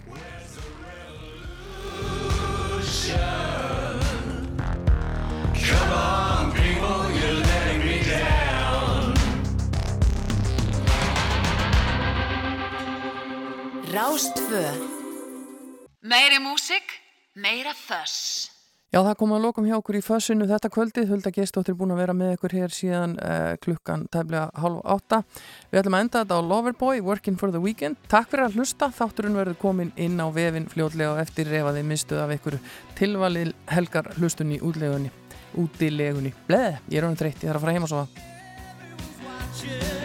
þöss Já, það kom að lokum hjá okkur í fössinu þetta kvöldið. Hulda Gestóttir er búin að vera með ykkur hér síðan uh, klukkan tæmlega halv átta. Við ætlum að enda þetta á Loverboy, Working for the Weekend. Takk fyrir að hlusta. Þátturinn verður komin inn á vefin fljótlega og eftir ef að þið mistuð af ykkur tilvalið helgar hlustun í útlegunni. Útilegunni. Bleð, ég er honum þreytt, ég þarf að fara heim og. Yeah.